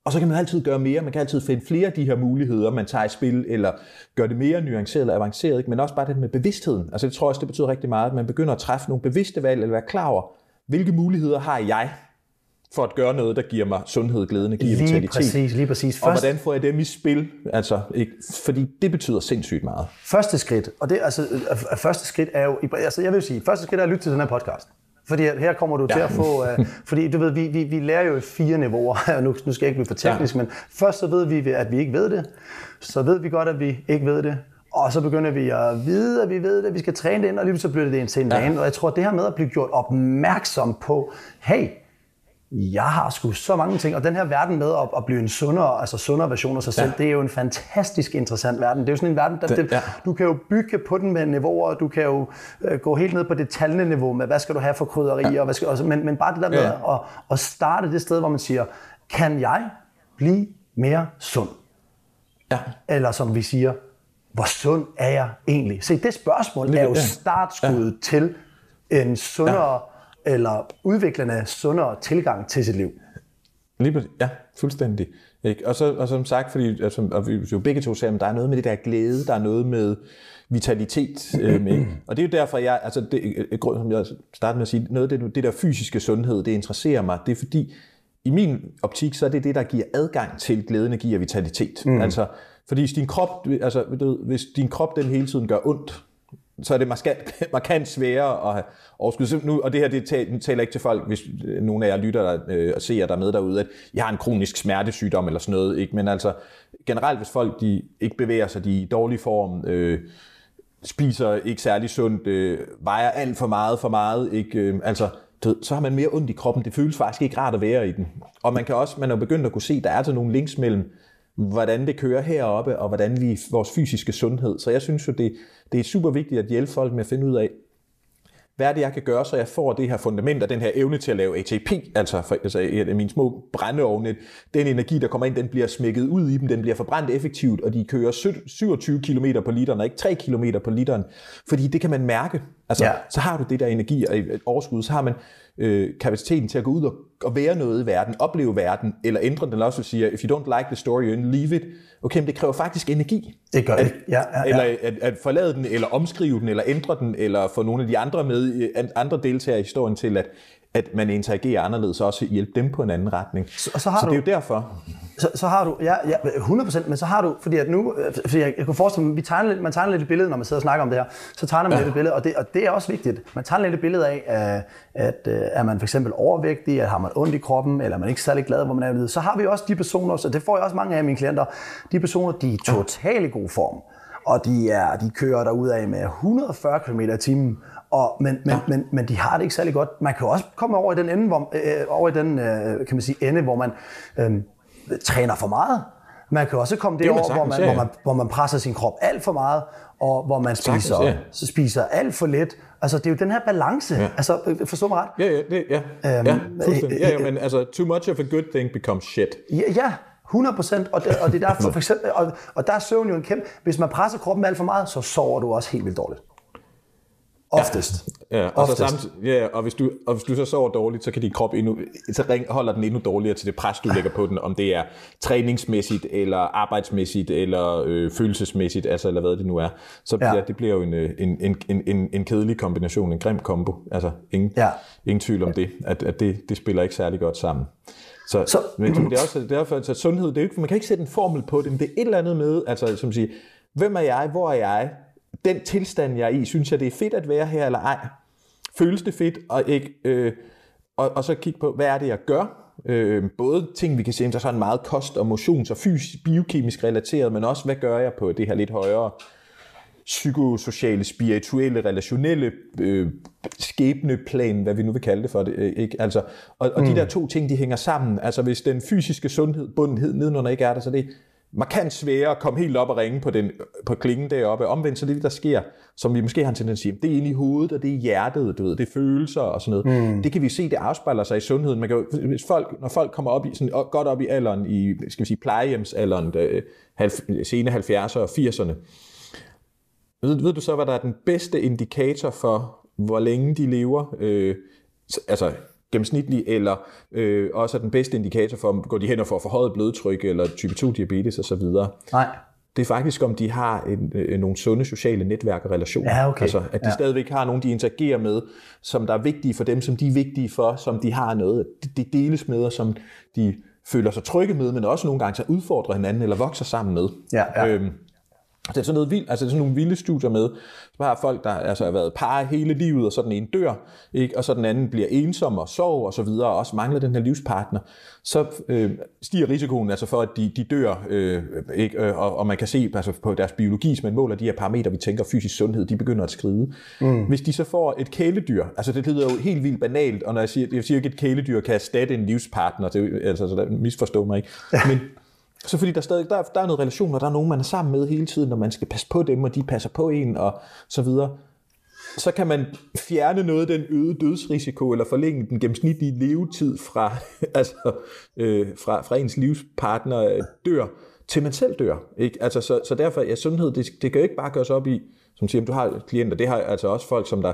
S1: og så kan man altid gøre mere. Man kan altid finde flere af de her muligheder, man tager i spil, eller gøre det mere nuanceret eller avanceret. Ikke? Men også bare det med bevidstheden. Altså det tror jeg også, det betyder rigtig meget, at man begynder at træffe nogle bevidste valg, eller være klar over, hvilke muligheder har jeg for at gøre noget, der giver mig sundhed, glæde, energi og vitalitet.
S2: Lige præcis, lige præcis.
S1: Først... Og hvordan får jeg dem i spil? Altså, ikke? Fordi det betyder sindssygt meget.
S2: Første skridt, og det, altså, første skridt er jo, altså jeg vil sige, første skridt er at lytte til den her podcast. Fordi her kommer du ja. til at få, uh, fordi du ved, vi, vi, vi lærer jo i fire niveauer, nu, nu skal jeg ikke blive for teknisk, ja. men først så ved vi, at vi ikke ved det, så ved vi godt, at vi ikke ved det, og så begynder vi at vide, at vi ved det, at vi skal træne det ind, og lige så bliver det en til en ja. Og jeg tror, at det her med at blive gjort opmærksom på, hey, jeg har sgu så mange ting, og den her verden med at, at blive en sundere, altså sundere version af sig selv, ja. det er jo en fantastisk interessant verden. Det er jo sådan en verden, der, det, ja. du kan jo bygge på den med niveauer, du kan jo øh, gå helt ned på detaljende niveau med, hvad skal du have for krydderier, ja. og hvad skal, og, men, men bare det der med ja. at, at starte det sted, hvor man siger, kan jeg blive mere sund? Ja. Eller som vi siger, hvor sund er jeg egentlig? Se, det spørgsmål er jo startskuddet ja. til en sundere ja eller udviklende sundere tilgang til sit liv.
S1: Lige ja, fuldstændig. Ikke? Og, så, og som sagt, fordi altså, og vi jo begge to siger, at der er noget med det der glæde, der er noget med vitalitet øh, med. Og det er jo derfor, jeg, altså det, et grund, som jeg startede med at sige, noget af det, det der fysiske sundhed, det interesserer mig, det er fordi, i min optik, så er det det, der giver adgang til glæde, energi og vitalitet. Mm. Altså, fordi hvis din krop, altså, hvis din krop den hele tiden gør ondt, så er det markant, markant sværere at have overskud. Nu, og det her det taler ikke til folk, hvis øh, nogle af jer lytter der, øh, og ser der med derude, at jeg har en kronisk smertesygdom eller sådan noget. Ikke? Men altså generelt, hvis folk de ikke bevæger sig, de er i dårlig form, øh, spiser ikke særlig sundt, øh, vejer alt for meget for meget, ikke? Øh, altså, så har man mere ondt i kroppen. Det føles faktisk ikke rart at være i den. Og man kan også, man er begyndt at kunne se, der er altså nogle links mellem hvordan det kører heroppe, og hvordan vi vores fysiske sundhed. Så jeg synes jo, det, det er super vigtigt at hjælpe folk med at finde ud af, hvad er det, jeg kan gøre, så jeg får det her fundament og den her evne til at lave ATP, altså, for, altså mine små brændeovne, den energi, der kommer ind, den bliver smækket ud i dem, den bliver forbrændt effektivt, og de kører 27 km på literen, og ikke 3 km på literen, fordi det kan man mærke. Altså, ja. så har du det der energi og overskud, så har man øh, kapaciteten til at gå ud og, og være noget i verden, opleve verden, eller ændre den, eller også siger, if you don't like the story, you leave it. Okay, men det kræver faktisk energi.
S2: Det gør det, ja, ja,
S1: ja. Eller at, at forlade den, eller omskrive den, eller ændre den, eller få nogle af de andre med, andre deltagere i historien til at, at man interagerer anderledes, og også hjælpe dem på en anden retning. Så, så, har så du, det er jo derfor.
S2: Så, så har du, ja, ja, 100%, men så har du, fordi at nu, øh, fordi jeg, jeg kunne forestille mig, vi tegner lidt, man tegner lidt et billede, når man sidder og snakker om det her, så tegner man ja. lidt et billede, og det, og det er også vigtigt. Man tegner lidt et billede af, at, at øh, er man for eksempel overvægtig, at har man ondt i kroppen, eller er man ikke særlig glad, hvor man er Så har vi også de personer, så det får jeg også mange af mine klienter, de personer, de er totalt i god form, og de, er, de kører derud af med 140 km i timen, og, men, men, ja. men, men de har det ikke særlig godt. Man kan også komme over i den ende, hvor, øh, over i den øh, kan man sige, ende, hvor man øh, træner for meget. Man kan også komme derover, hvor, man, hvor, man, hvor man presser sin krop alt for meget, og hvor man spiser, sagtens, ja. spiser alt for lidt. Altså, det er jo den her balance. Ja. Altså, forstå mig ret?
S1: Ja, ja, det, ja. Øhm, ja, ja, ja, men altså, too much of a good thing becomes shit.
S2: Ja, ja 100 procent, og, det, og det er derfor, for eksempel, og, og der er søvn jo en kæmpe, hvis man presser kroppen alt for meget, så sover du også helt vildt dårligt. Oftest.
S1: Ja, og, så samt, ja, og, hvis du, og hvis du så sover dårligt, så kan din krop endnu, så ring, holder den endnu dårligere til det pres, du lægger på den, om det er træningsmæssigt, eller arbejdsmæssigt, eller øh, følelsesmæssigt, altså, eller hvad det nu er. Så ja. Ja, det bliver jo en, øh, en, en, en, en, en kedelig kombination, en grim kombo. Altså, ingen, ja. ingen tvivl om det, at, at det, det spiller ikke særlig godt sammen. Så, så men det er også derfor, at sundhed, det er jo ikke, man kan ikke sætte en formel på det, men det er et eller andet med, altså som siger, hvem er jeg, hvor er jeg, den tilstand, jeg er i, synes jeg, det er fedt at være her eller ej? Føles det fedt? Og, ikke, øh, og, og så kigge på, hvad er det, jeg gør? Øh, både ting, vi kan se, der er sådan meget kost- og motions- og fysisk, biokemisk relateret, men også, hvad gør jeg på det her lidt højere psykosociale, spirituelle, relationelle øh, skæbneplan, hvad vi nu vil kalde det for det. Øh, ikke? Altså, og, og mm. de der to ting, de hænger sammen. Altså hvis den fysiske sundhed, bundhed nedenunder ikke er der, så det markant sværere at komme helt op og ringe på, den, på klingen deroppe. Omvendt så det, der sker, som vi måske har en tendens til, det er inde i hovedet, og det er hjertet, du ved, det er følelser og sådan noget. Mm. Det kan vi se, det afspejler sig i sundheden. Man kan, hvis folk, når folk kommer op i, sådan, godt op i alderen, i skal vi sige, plejehjemsalderen, der, sene 70'ere og 80'erne, ved, ved du så, hvad der er den bedste indikator for, hvor længe de lever? Øh, altså gennemsnitlig, eller øh, også er den bedste indikator for, om går de hen og får forhøjet blodtryk, eller type 2 diabetes osv.
S2: Nej.
S1: Det er faktisk, om de har en, øh, nogle sunde sociale netværk og relationer.
S2: Ja, okay.
S1: Altså, at de
S2: ja.
S1: stadigvæk har nogen, de interagerer med, som der er vigtige for dem, som de er vigtige for, som de har noget, de deles med, og som de føler sig trygge med, men også nogle gange så udfordrer hinanden eller vokser sammen med.
S2: Ja, ja.
S1: Øhm, det er sådan noget vildt, altså det er sådan nogle vilde studier med, så har folk, der altså har været par hele livet, og så den ene dør, ikke? og så den anden bliver ensom og sover og så videre, og også mangler den her livspartner, så øh, stiger risikoen altså for, at de, de dør, øh, ikke? Øh, og, og man kan se altså på deres biologi, som man måler de her parametre, vi tænker fysisk sundhed, de begynder at skride. Mm. Hvis de så får et kæledyr, altså det lyder jo helt vildt banalt, og når jeg siger, jeg siger ikke, at et kæledyr kan erstatte en livspartner, det, altså så der, misforstå mig ikke, men så fordi der stadig der, der er noget relation, og der er nogen, man er sammen med hele tiden, og man skal passe på dem, og de passer på en, og så videre. Så kan man fjerne noget af den øgede dødsrisiko, eller forlænge den gennemsnitlige levetid fra, altså, øh, fra, fra ens livspartner øh, dør, til man selv dør. Ikke? Altså, så, så derfor, ja, sundhed, det, det kan jo ikke bare gøres op i, som siger, du har klienter, det har altså også folk, som der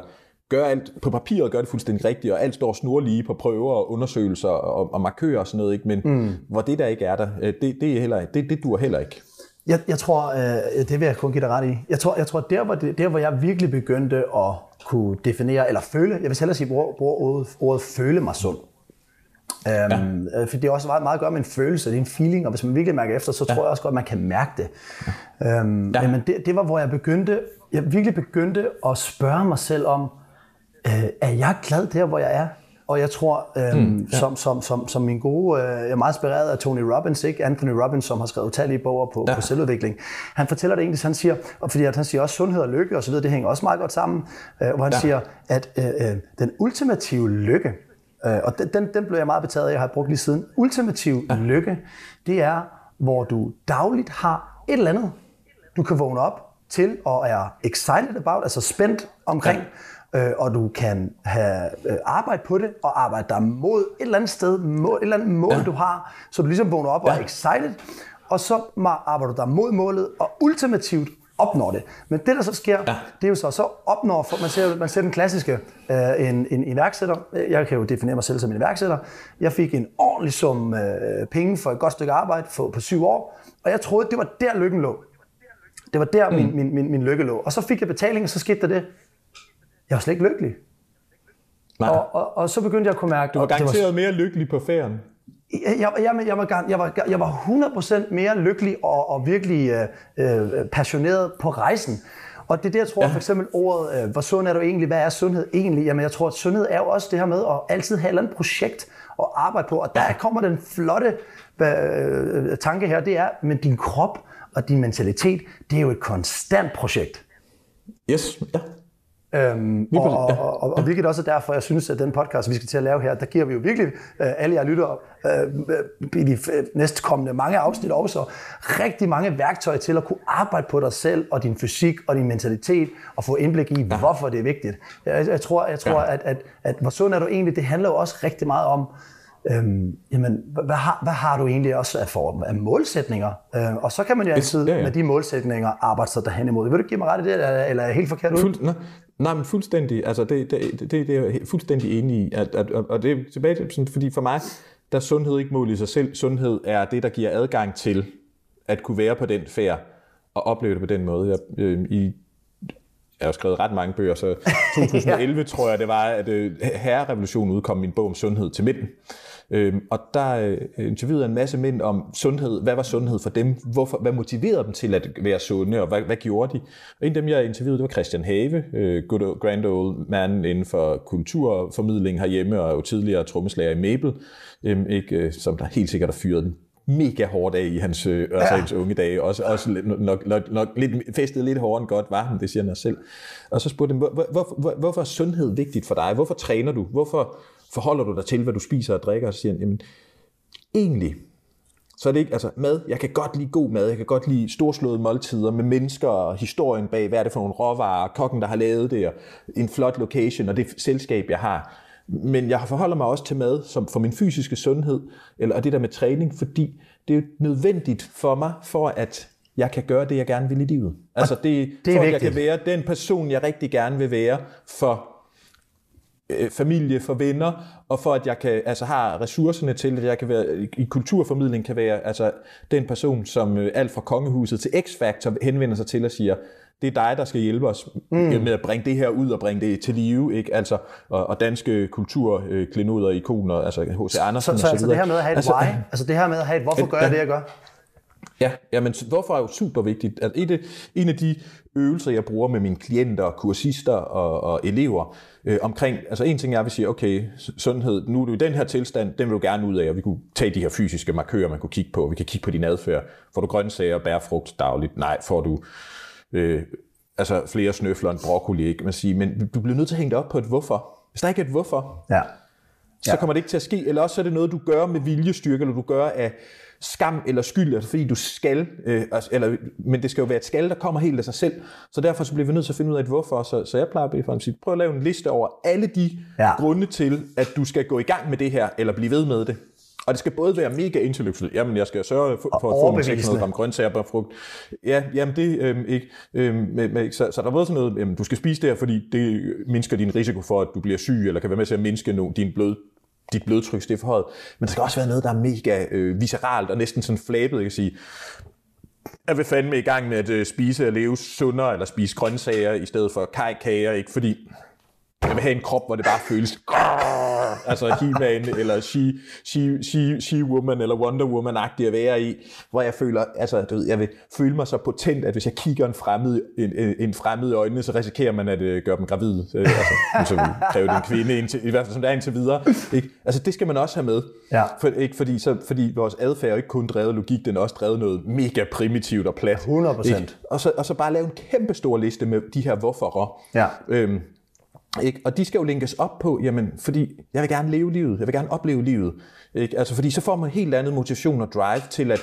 S1: gør alt på papiret, gør det fuldstændig rigtigt, og alt står snurlige på prøver og undersøgelser og, og markører og sådan noget, ikke? men mm. hvor det der ikke er der, øh, det, det, er heller, det, det dur heller ikke.
S2: Jeg, jeg tror, øh, det vil jeg kun give dig ret i. Jeg tror, jeg tror der, hvor det, der hvor jeg virkelig begyndte at kunne definere, eller føle, jeg vil hellere sige, bruger, bruger ordet, ordet føle mig sund. Um, ja. For det er også meget, meget at gøre med en følelse, det er en feeling, og hvis man virkelig mærker efter, så ja. tror jeg også godt, at man kan mærke det. Um, ja. Men det, det var, hvor jeg begyndte, jeg virkelig begyndte at spørge mig selv om, øh, er jeg glad der, hvor jeg er? Og jeg tror, øh, mm, ja. som, som, som, som min gode, øh, jeg er meget inspireret af Tony Robbins, ikke? Anthony Robbins, som har skrevet utallige bøger på, ja. på selvudvikling. Han fortæller det egentlig, han siger, og fordi at han siger også sundhed og lykke og så videre, det hænger også meget godt sammen, øh, hvor han ja. siger, at øh, øh, den ultimative lykke, øh, og den, den, den blev jeg meget betaget af, jeg har brugt lige siden, ultimativ ja. lykke, det er, hvor du dagligt har et eller andet, du kan vågne op til og er excited about, altså spændt omkring, ja øh, og du kan have øh, arbejde på det, og arbejde dig mod et eller andet sted, mål, et eller andet mål, ja. du har, så du ligesom vågner op ja. og er excited, og så arbejder du dig mod målet, og ultimativt opnår det. Men det, der så sker, ja. det er jo så, så opnår, for man ser, man ser den klassiske, øh, en, en iværksætter, jeg kan jo definere mig selv som en iværksætter, jeg fik en ordentlig sum øh, penge for et godt stykke arbejde for, på syv år, og jeg troede, det var der lykken lå. Det var der mm. min, min, min, min lykke lå. Og så fik jeg betaling, og så skete der det, jeg var slet ikke lykkelig. Nej. Og, og, og så begyndte jeg at kunne mærke...
S1: Du var garanteret var, mere lykkelig på ferien.
S2: Jeg, jeg, jeg, jeg, var, jeg, var, jeg var 100% mere lykkelig og, og virkelig øh, øh, passioneret på rejsen. Og det er det, jeg tror, ja. for eksempel ordet, øh, hvor sund er du egentlig? Hvad er sundhed egentlig? Jamen, jeg tror, at sundhed er jo også det her med at altid have et eller andet projekt at arbejde på. Og der kommer den flotte øh, tanke her, det er, men din krop og din mentalitet, det er jo et konstant projekt.
S1: Yes, ja.
S2: Øhm, og, og, og, og, og hvilket også er derfor, jeg synes, at den podcast, vi skal til at lave her, der giver vi jo virkelig øh, alle jer lyttere øh, i de næstkommende mange afsnit også rigtig mange værktøjer til at kunne arbejde på dig selv og din fysik og din mentalitet og få indblik i, ja. hvorfor det er vigtigt. Jeg, jeg tror, jeg tror ja. at, at, at hvor sund er du egentlig, det handler jo også rigtig meget om, Øhm, jamen, hvad har, hvad har du egentlig også af, for, af målsætninger? Øhm, og så kan man jo altid ja, ja. med de målsætninger arbejde sig derhen imod. Vil du give mig ret i det, eller er jeg helt forkert ud? Fuld,
S1: Nej, men fuldstændig. Altså, det, det, det, det er jeg fuldstændig enig i. At, at, og det er tilbage til, sådan, fordi for mig, der er sundhed ikke mål i sig selv. Sundhed er det, der giver adgang til at kunne være på den færd og opleve det på den måde. Jeg, øh, i, jeg har skrevet ret mange bøger, så 2011 ja. tror jeg, det var, at øh, Herrerevolutionen udkom min bog om sundhed til mænd. Øhm, og der øh, interviewede en masse mænd om sundhed. Hvad var sundhed for dem? Hvorfor, hvad motiverede dem til at være sunde, og hvad, hvad gjorde de? Og en af dem, jeg interviewede, det var Christian Have, øh, good, grand old man inden for kulturformidling herhjemme, og jo tidligere trommeslager i Mabel, øh, ikke, øh, som der helt sikkert har fyret den mega hårdt af i hans, øh, ja. altså hans unge dage. Også, også nok, nok, nok lidt, festet lidt hårdere end godt var han, det siger han selv. Og så spurgte han, hvor, hvor, hvor, hvorfor er sundhed vigtigt for dig? Hvorfor træner du? Hvorfor forholder du dig til, hvad du spiser og drikker? Og så siger han, jamen, egentlig, så er det ikke, altså mad, jeg kan godt lide god mad, jeg kan godt lide storslåede måltider med mennesker og historien bag, hvad er det for nogle råvarer, kokken, der har lavet det, og en flot location, og det selskab, jeg har. Men jeg forholder mig også til mad som for min fysiske sundhed, eller det der med træning, fordi det er nødvendigt for mig, for at jeg kan gøre det, jeg gerne vil i livet. Altså det, det er for at jeg kan være den person, jeg rigtig gerne vil være for øh, familie, for venner, og for at jeg kan, altså har ressourcerne til, at jeg kan være, i kulturformidling kan være altså, den person, som øh, alt fra kongehuset til X-Factor henvender sig til og siger, det er dig, der skal hjælpe os mm. med at bringe det her ud og bringe det til live, ikke? Altså, og, og danske kulturklenoder, ikoner, altså H.C. Andersen
S2: så, så,
S1: og så,
S2: altså det her med at have et altså, why, altså det her med at have et, hvorfor gør jeg det, jeg gør?
S1: Ja, ja men hvorfor er jo super vigtigt. En, af, en af de øvelser, jeg bruger med mine klienter, kursister og, og elever, øh, omkring, altså en ting er, at vi siger, okay, sundhed, nu er du i den her tilstand, den vil du gerne ud af, og vi kunne tage de her fysiske markører, man kunne kigge på. Vi kan kigge på din adfærd. Får du grøntsager og bærfrugt dagligt? Nej. Får du øh, altså flere snøfler end broccoli, ikke? Man siger, men du bliver nødt til at hænge det op på et hvorfor. Hvis der ikke er et hvorfor,
S2: ja.
S1: så ja. kommer det ikke til at ske. Eller også er det noget, du gør med viljestyrke, eller du gør af skam eller skyld, altså fordi du skal, øh, altså, eller, men det skal jo være et skal, der kommer helt af sig selv. Så derfor så bliver vi nødt til at finde ud af et hvorfor. Så, så jeg plejer at bede for at sige, prøv at lave en liste over alle de ja. grunde til, at du skal gå i gang med det her, eller blive ved med det. Og det skal både være mega intellektuelt. Jamen, jeg skal sørge for, for at få nogle 600 gram grøntsager på frugt. Ja, jamen det øhm, ikke. Øhm, med, med, så, så der er både sådan noget, jamen, du skal spise det her, fordi det mindsker din risiko for, at du bliver syg, eller kan være med til at mindske no, din blod, dit blodtryk, det er forhøjet. Men der skal også være noget, der er mega øh, visceralt og næsten sådan flabet. Jeg kan sige, jeg vil fandme i gang med at øh, spise og leve sundere, eller spise grøntsager i stedet for kajkager, ikke? Fordi jeg vil have en krop, hvor det bare føles altså He-Man eller she, she, she, she Woman eller Wonder Woman-agtig at være i, hvor jeg føler, altså du ved, jeg vil føle mig så potent, at hvis jeg kigger en fremmed, en, en fremmed i øjnene, så risikerer man at uh, gøre dem gravide. Uh, altså, så kræver det en kvinde, indtil, i hvert fald som det er indtil videre. Ikke? Altså det skal man også have med.
S2: Ja.
S1: For, ikke? Fordi, så, fordi vores adfærd er ikke kun drevet logik, den er også drevet noget mega primitivt og plat.
S2: 100
S1: Og så, og så bare lave en kæmpe stor liste med de her hvorfor.
S2: Ja.
S1: Øhm, ikke? Og de skal jo linkes op på, jamen, fordi jeg vil gerne leve livet, jeg vil gerne opleve livet. Ikke? Altså, fordi så får man helt andet motivation og drive til at,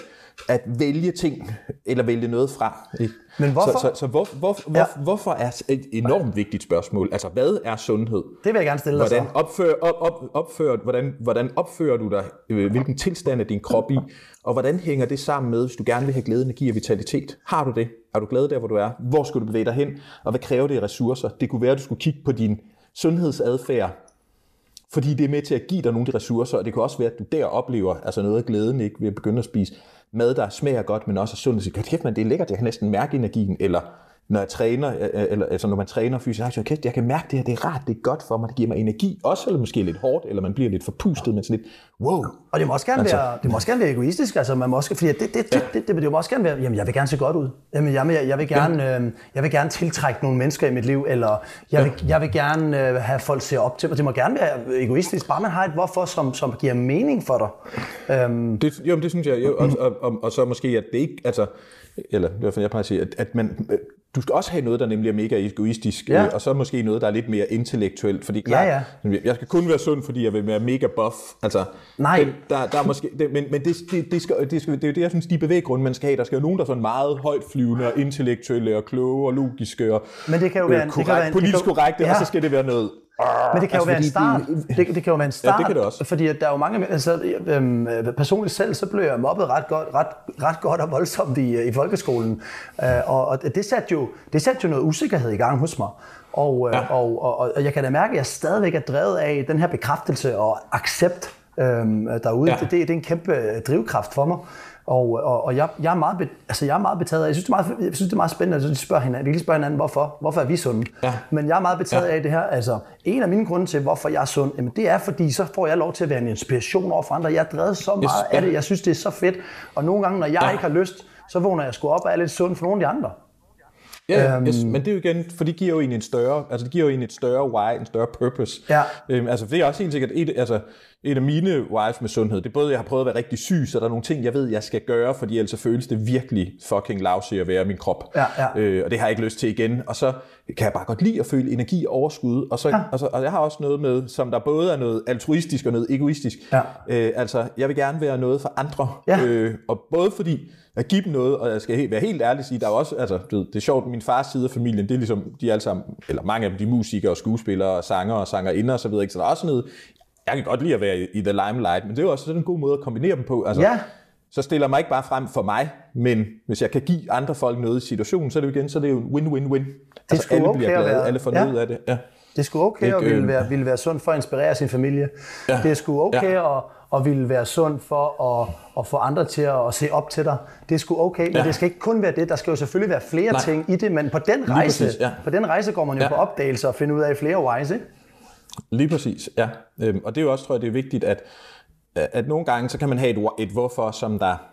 S1: at vælge ting, eller vælge noget fra. Ikke?
S2: Men hvorfor?
S1: Så, så, så hvor, hvor, hvor, ja. hvorfor er et enormt vigtigt spørgsmål? Altså, hvad er sundhed?
S2: Det vil jeg gerne stille dig
S1: hvordan opfører, op, op, opfører, hvordan, hvordan opfører du dig? Øh, hvilken tilstand er din krop i? Og hvordan hænger det sammen med, hvis du gerne vil have glæde, energi og vitalitet? Har du det? Er du glad der, hvor du er? Hvor skal du bevæge dig hen? Og hvad kræver det ressourcer? Det kunne være, at du skulle kigge på din sundhedsadfærd, fordi det er med til at give dig nogle af de ressourcer, og det kan også være, at du der oplever altså noget af glæden ikke, ved at begynde at spise mad, der smager godt, men også er sundt. Så kæft, man, det er lækkert, jeg kan næsten mærke energien, eller når jeg træner, øh, øh, eller altså når man træner fysisk aktivt, okay, jeg kan mærke det her, det er rart, det er godt for mig, det giver mig energi, også eller måske lidt hårdt, eller man bliver lidt forpustet, men sådan lidt, wow.
S2: Og det må også gerne, altså, være, det må også gerne være egoistisk, altså man må også, fordi det, det, det, ja. det, det, det, må også gerne være, jamen jeg vil gerne se godt ud, jamen jeg, jeg, jeg, vil, gerne, ja. øh, jeg vil gerne tiltrække nogle mennesker i mit liv, eller jeg vil, ja. jeg vil gerne øh, have folk se op til mig, det må gerne være egoistisk, bare man har et hvorfor, som, som giver mening for dig.
S1: Øhm. Det, jo, det synes jeg, jo, og, og, og, og, så måske, at det ikke, altså, eller i hvert fald jeg plejer at sige, at, at man, du skal også have noget, der nemlig er mega egoistisk, ja. øh, og så måske noget, der er lidt mere intellektuelt, fordi klart, ja, ja. jeg skal kun være sund, fordi jeg vil være mega buff. Altså,
S2: Nej.
S1: Den, der, der er måske, det, men, men det, det, det, skal, det, skal, det er jo det, jeg synes, de bevæggrunde, man skal have. Der skal jo nogen, der er sådan meget højt flyvende, og intellektuelle, og kloge, og logiske, og
S2: men det kan jo være,
S1: korrekt, det kan være en, politisk korrekte, ja. og så skal det være noget
S2: Men det kan jo
S1: Altså,
S2: være en start.
S1: det-
S2: Det, det kan jo være en start.
S1: kan det også.
S2: Fordi at der er jo mange... Altså, øhm, personligt selv, så blev jeg mobbet ret godt, ret, ret godt og voldsomt i, i folkeskolen. Øh, og og det, satte jo, det satte jo noget usikkerhed i gang hos mig. Og, ja.
S1: Ja.
S2: og, og, og jeg kan da mærke, at jeg stadigvæk er drevet af den her bekræftelse og accept øhm, derude. Ja.
S1: Ja.
S2: Det, det, det er en kæmpe drivkraft for mig. Og, og, og jeg, jeg, er meget, altså jeg er meget betaget af, jeg synes, det er meget, jeg synes, det er meget spændende, at de spørger hinanden, vi lige spørge hinanden, hvorfor, hvorfor er vi sunde?
S1: Ja.
S2: Men jeg er meget betaget
S1: Ja.
S2: af det her, altså en af mine grunde til, hvorfor jeg er sund, jamen det er, fordi så får jeg lov til at være en inspiration over for andre. Jeg er drevet så meget
S1: ja.
S2: af det, jeg synes, det er så fedt. Og nogle gange, når jeg
S1: Ja.
S2: ikke har lyst, så vågner jeg sgu op og er lidt sund for nogle af de andre.
S1: Ja,
S2: Øhm.
S1: yes, men det er jo igen, for det giver jo en en større, altså det giver jo en et større why, en større purpose.
S2: Ja.
S1: Øhm, altså det er også helt sikkert et, altså, et af mine whys med sundhed. Det er både, jeg har prøvet at være rigtig syg, så der er nogle ting, jeg ved, jeg skal gøre, fordi ellers føles det virkelig fucking lousy at være i min krop.
S2: Ja, ja.
S1: Øh, og det har jeg ikke lyst til igen. Og så kan jeg bare godt lide at føle energi og overskud. Og, så, ja. og, så, og jeg har også noget med, som der både er noget altruistisk og noget egoistisk.
S2: Ja.
S1: Øh, altså, jeg vil gerne være noget for andre.
S2: Ja.
S1: Øh, og både fordi at give dem noget, og jeg skal være helt ærlig sige, der er også, altså, du ved, det er sjovt, min fars side af familien, det er ligesom, de er alle sammen, eller mange af dem, de er musikere og skuespillere og sanger og sangerinder og så videre, ikke? så der er også noget, jeg kan godt lide at være i, i the limelight, men det er jo også sådan en god måde at kombinere dem på. Altså,
S2: Ja.
S1: Så stiller mig ikke bare frem for mig, men hvis jeg kan give andre folk noget i situationen, så er det jo igen, så er det jo win-win-win. Altså
S2: sgu
S1: alle
S2: okay
S1: bliver glade,
S2: være-
S1: alle får
S2: ja.
S1: noget af det. Ja.
S2: Det sgu okay
S1: Ikke,
S2: at ville
S1: øh,
S2: være, ville være sund for at inspirere sin familie. Ja. Det sgu okay
S1: Ja.
S2: at, at ville være sund for at, at få andre til at, at se op til dig. Det sgu okay, men
S1: Ja.
S2: det skal ikke kun være det. Der skal jo selvfølgelig være flere
S1: Nej.
S2: ting i det, men på den rejse,
S1: præcis, ja.
S2: på den rejse går man jo
S1: Ja.
S2: på opdagelse og finder ud af flere whys, ikke?
S1: Lige præcis, ja. Øhm, og det er jo også, tror jeg, det er vigtigt, at, at nogle gange, så kan man have et, et hvorfor, som der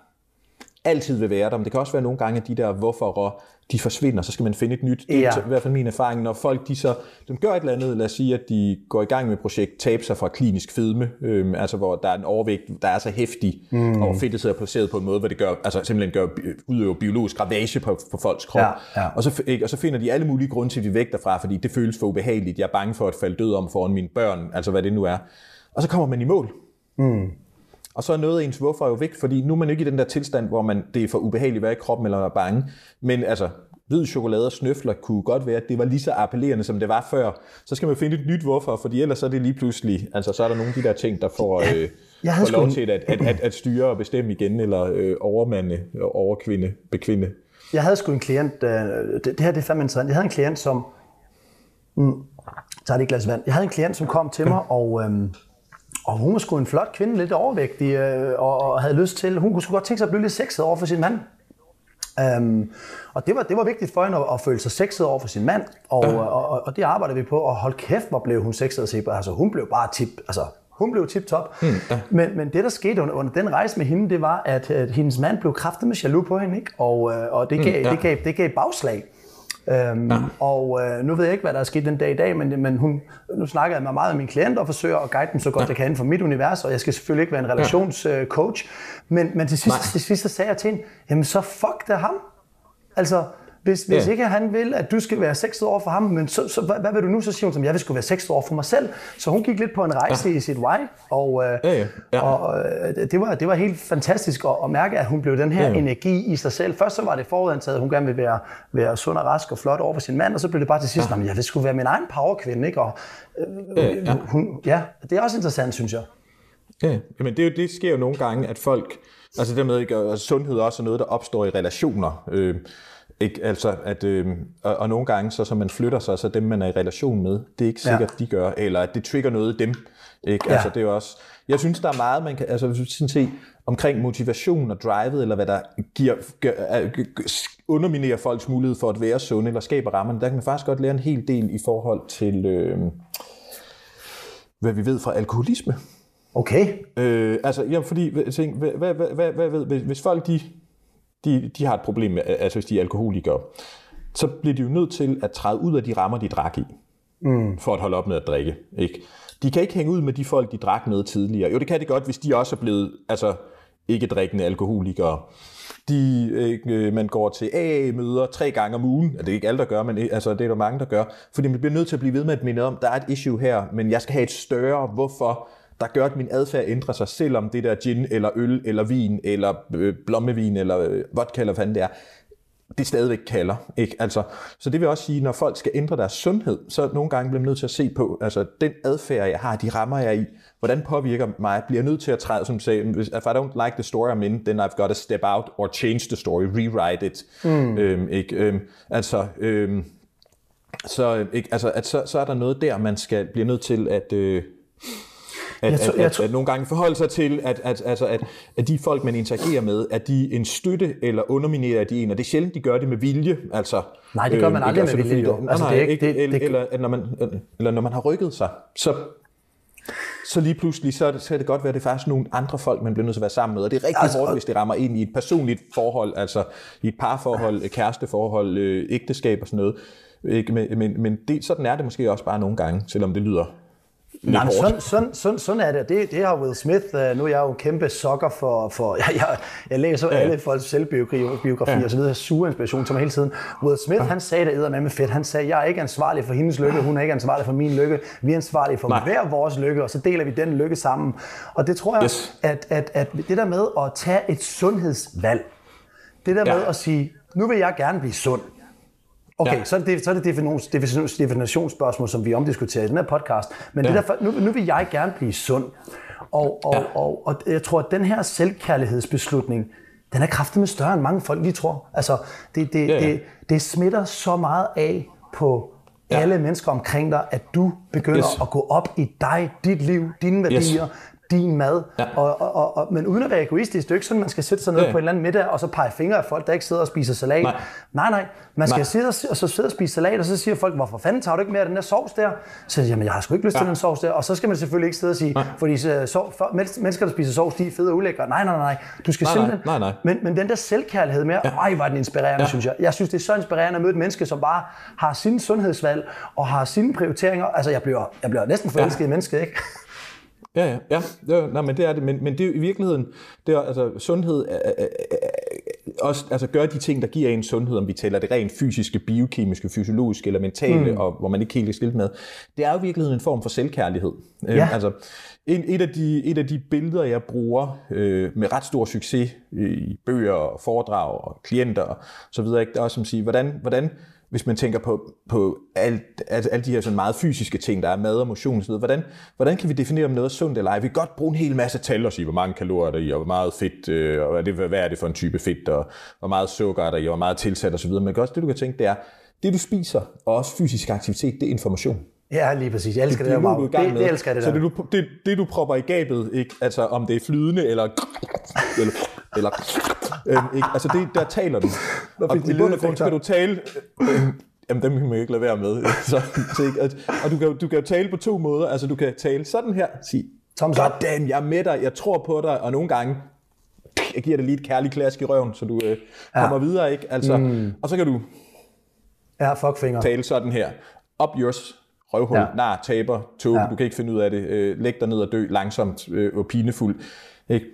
S1: altid vil være der, men det kan også være nogle gange, at de der hvorfor de forsvinder, så skal man finde et nyt. Det er i hvert fald min erfaring, når folk de så de gør et eller andet, lad os sige, at de går i gang med et projekt, tabe sig fra klinisk fedme, øhm, altså hvor der er en overvægt, der er så hæftig, mm. og fedtet sidder placeret på en måde, hvor det gør, altså simpelthen gør, udøver biologisk ravage på, på folks krop.
S2: Ja, ja.
S1: Og, så, ikke, og så finder de alle mulige grunde til, at de væk derfra, fordi det føles for ubehageligt. Jeg er bange for at falde død om foran mine børn, altså hvad det nu er. Og så kommer man i mål. Og så er noget af ens hvorfor jo væk, fordi nu er man ikke i den der tilstand, hvor man, det er for ubehageligt at være i kroppen eller være bange. Men altså, hvid chokolade og snøfler kunne godt være, at det var lige så appellerende, som det var før. Så skal man finde et nyt hvorfor, fordi ellers så er det lige pludselig, altså så er der nogle af de der ting, der får, øh,
S2: jeg havde
S1: får lov
S2: sgu
S1: til at, at, at, at styre og bestemme igen, eller øh, overmande, overkvinde, bekvinde.
S2: Jeg havde sgu en klient, øh, det, det her det er fandme interessant, jeg havde en klient, som, mm, tager det et glas vand, jeg havde en klient, som kom til mig, og, øhm, og hun var sgu en flot kvinde, lidt overvægtig, øh, og, og havde lyst til, hun kunne sgu godt tænke sig at blive lidt sexet over for sin mand. Um, og det var, det var vigtigt for hende at, at føle sig sexet over for sin mand, og, ja. og, og, og det arbejder vi på, og hold kæft, hvor blev hun sexet at se på. Altså hun blev bare tip, altså hun blev tip-top. Mm, ja. men, men det, der skete under, under den rejse med hende, det var, at, at hendes mand blev kraftet med jaloux på hende, ikke? og, øh, og det, gav, mm, ja. det, gav, det gav bagslag. Øhm, ja. Og øh, nu ved jeg ikke, hvad der er sket den dag i dag, men, men hun, nu snakker jeg med meget af mine klienter og forsøger at guide dem så godt ja. jeg kan inden for mit univers, og jeg skal selvfølgelig ikke være en relationscoach, men, men til sidst, til sidst så sagde jeg til hende, jamen så fuck det ham. Altså, hvis, hvis
S1: Ja.
S2: ikke han vil, at du skal være sexet over for ham, men så, så hvad, hvad vil du nu? Så siger hun, som jeg vil skulle være sexet over for mig selv. Så hun gik lidt på en rejse ja. i sit why, og, øh,
S1: Ja, ja. Ja.
S2: og øh, det, var, det var helt fantastisk at, at mærke, at hun blev den her
S1: Ja, ja.
S2: energi i sig selv. Først så var det forudantaget, at hun gerne ville være, være sund og rask og flot over for sin mand, og så blev det bare til sidst, ja. jeg vil skulle være min egen powerkvinde, ikke? Og, øh,
S1: Ja, ja.
S2: Hun, ja, det er også interessant, synes jeg.
S1: Ja, men det, er det sker jo nogle gange, at folk, altså det med, ikke, altså sundhed er også noget, der opstår i relationer. Øh, ikke? Altså, at, øh, og, og nogle gange, så, så man flytter sig, så dem, man er i relation med, det er ikke sikkert,
S2: Ja.
S1: de gør, eller at det trigger noget i dem. Ikke?
S2: Ja.
S1: Altså, det er også, jeg synes, der er meget, man kan, altså hvis sådan se, omkring motivation og drivet, eller hvad der giver, gør, er- underminerer folks mulighed for at være sunde, eller skaber rammerne, der kan man faktisk godt lære en hel del i forhold til, øh, hvad vi ved fra alkoholisme.
S2: Okay.
S1: Øh, altså, jamen, fordi, tænker, hvad, hvad, hvad, hvad, hvad hvis folk de, de, de har et problem altså hvis de er alkoholikere, så bliver de jo nødt til at træde ud af de rammer, de drak i, mm. for at holde op med at drikke. Ikke? De kan ikke hænge ud med de folk, de drak med tidligere. Jo, det kan de godt, hvis de også er blevet altså, ikke drikkende alkoholikere. De, øh, man går til AA-møder tre gange om ugen. Det er ikke alle, der gør, men altså, det er der mange, der gør. Fordi man bliver nødt til at blive ved med at minde om, der er et issue her, men jeg skal have et større hvorfor, der gør, at min adfærd ændrer sig, selvom det der gin, eller øl, eller vin, eller øh, blommevin, eller øh, vodka, eller hvad det er, det stadigvæk kalder. Ikke? Altså, så det vil også sige, når folk skal ændre deres sundhed, så nogle gange bliver man nødt til at se på, altså den adfærd, jeg har, de rammer jeg i, hvordan påvirker mig, bliver nødt til at træde, som sagde, if I don't like the story I'm in, then I've got to step out or change the story, rewrite it. Mm. Øhm, ikke? Øhm, altså, øhm, så, ikke? Altså, at så, så er der noget der, man skal blive nødt til at... Øh, at, jeg tror, at, at, at nogle gange forholde sig til, at, at, altså, at, at de folk, man interagerer med, at de en støtte eller underminerer de en, og det er sjældent, de gør det med vilje. Altså,
S2: nej, det gør man aldrig øh, med vilje, jo.
S1: Altså, nej, det er ikke, det, eller, det, eller, eller, når man, eller når man har rykket sig, så så lige pludselig, så, så kan det godt være, at det er faktisk nogle andre folk, man bliver nødt til at være sammen med. Og det er rigtig altså, hårdt, hvis det rammer ind i et personligt forhold, altså i et parforhold, kæresteforhold, øh, ægteskab og sådan noget. Ikke? Men, men, men det, sådan er det måske også bare nogle gange, selvom det lyder
S2: Nej, men sådan, sådan, sådan, sådan er det. det. Det har Will Smith, uh, nu er jeg jo en kæmpe sokker for, for jeg, jeg, jeg læser ja. alle folks selvbiografi ja. og så videre, sur inspiration til mig hele tiden. Will Smith, ja. han sagde det med fedt. Han sagde, jeg er ikke ansvarlig for hendes lykke, hun er ikke ansvarlig for min lykke. Vi er ansvarlige for Nej. hver vores lykke, og så deler vi den lykke sammen. Og det tror jeg, yes. at, at, at det der med at tage et sundhedsvalg, det der ja. med at sige, nu vil jeg gerne blive sund. Okay, ja. så, er det, så er det definitions, definitionsspørgsmål, som vi omdiskuterer i den her podcast. Men ja. det der, nu, nu vil jeg gerne blive sund. Og, og, ja. og, og, og jeg tror, at den her selvkærlighedsbeslutning, den er kraftigt med større end mange folk lige tror. Altså, det, det, ja, ja. det, det smitter så meget af på ja. alle mennesker omkring dig, at du begynder yes. at gå op i dig, dit liv, dine værdier, yes din mad. Ja. Og, og, og, og, men uden at være egoistisk, det er ikke sådan, man skal sætte sig ned ja. på en eller anden middag, og så pege fingre af folk, der ikke sidder og spiser salat. Nej, nej, nej. Man skal nej. sidde og, og så sidde og spise salat, og så siger folk, hvorfor fanden tager du ikke mere af den der sovs der? Så siger jeg, jamen jeg har sgu ikke lyst ja. til den sovs der. Og så skal man selvfølgelig ikke sidde og sige, nej. fordi så, for, mennesker, der spiser sovs, de er fede og ulækre. Nej, nej, nej. Du skal
S1: nej,
S2: simpelthen...
S1: Nej, nej.
S2: Men, men den der selvkærlighed med, ja. ej, var den inspirerende, ja. synes jeg. Jeg synes, det er så inspirerende at møde et menneske, som bare har sine sundhedsvalg og har sine prioriteringer. Altså, jeg bliver, jeg bliver næsten forelsket ja. i mennesket, ikke?
S1: Ja, ja, ja. Det, nej, men det er det. Men, men det er i virkeligheden, det er, altså, sundhed er, er, er, også, altså gør de ting, der giver en sundhed, om vi taler det rent fysiske, biokemiske, fysiologiske eller mentale, mm. og hvor man ikke helt er skilt med, det er jo i virkeligheden en form for selvkærlighed. Øhm, ja. altså, en, et, af de, et af de billeder, jeg bruger øh, med ret stor succes øh, i bøger, foredrag og klienter og så videre, ikke? det er også som at sige, hvordan, hvordan hvis man tænker på, på alt, altså alle de her sådan meget fysiske ting, der er mad og motion osv., hvordan, hvordan kan vi definere, om noget er sundt eller ej? Vi kan godt bruge en hel masse tal og sige, hvor mange kalorier der er i, og hvor meget fedt, øh, og hvad, det, hvad er det for en type fedt, og hvor meget sukker er der i, og hvor meget tilsat osv., men også det, du kan tænke, det er, det du spiser, og også fysisk aktivitet, det er information.
S2: Ja, lige præcis. Jeg elsker det, det, det der, det, det, elsker det
S1: der. Så det du, det, det, du propper i gabet, ikke? altså om det er flydende, eller, eller, eller øhm, ikke? altså det, der taler du. Og i bund og grund skal du tale, øh, jamen dem kan man ikke lade være med. Så, så ikke? Og du kan, du kan jo tale på to måder, altså du kan tale sådan her, sige, God damn, jeg er med dig, jeg tror på dig, og nogle gange, jeg giver dig lige et kærligt klask i røven, så du øh, kommer ja. videre, ikke? Altså, mm. Og så kan du
S2: ja, fuck finger.
S1: tale sådan her. Up yours, røvhul, ja. nar, taber, tog, ja. du kan ikke finde ud af det, øh, læg dig ned og dø langsomt øh, og pinefuld. Ikke?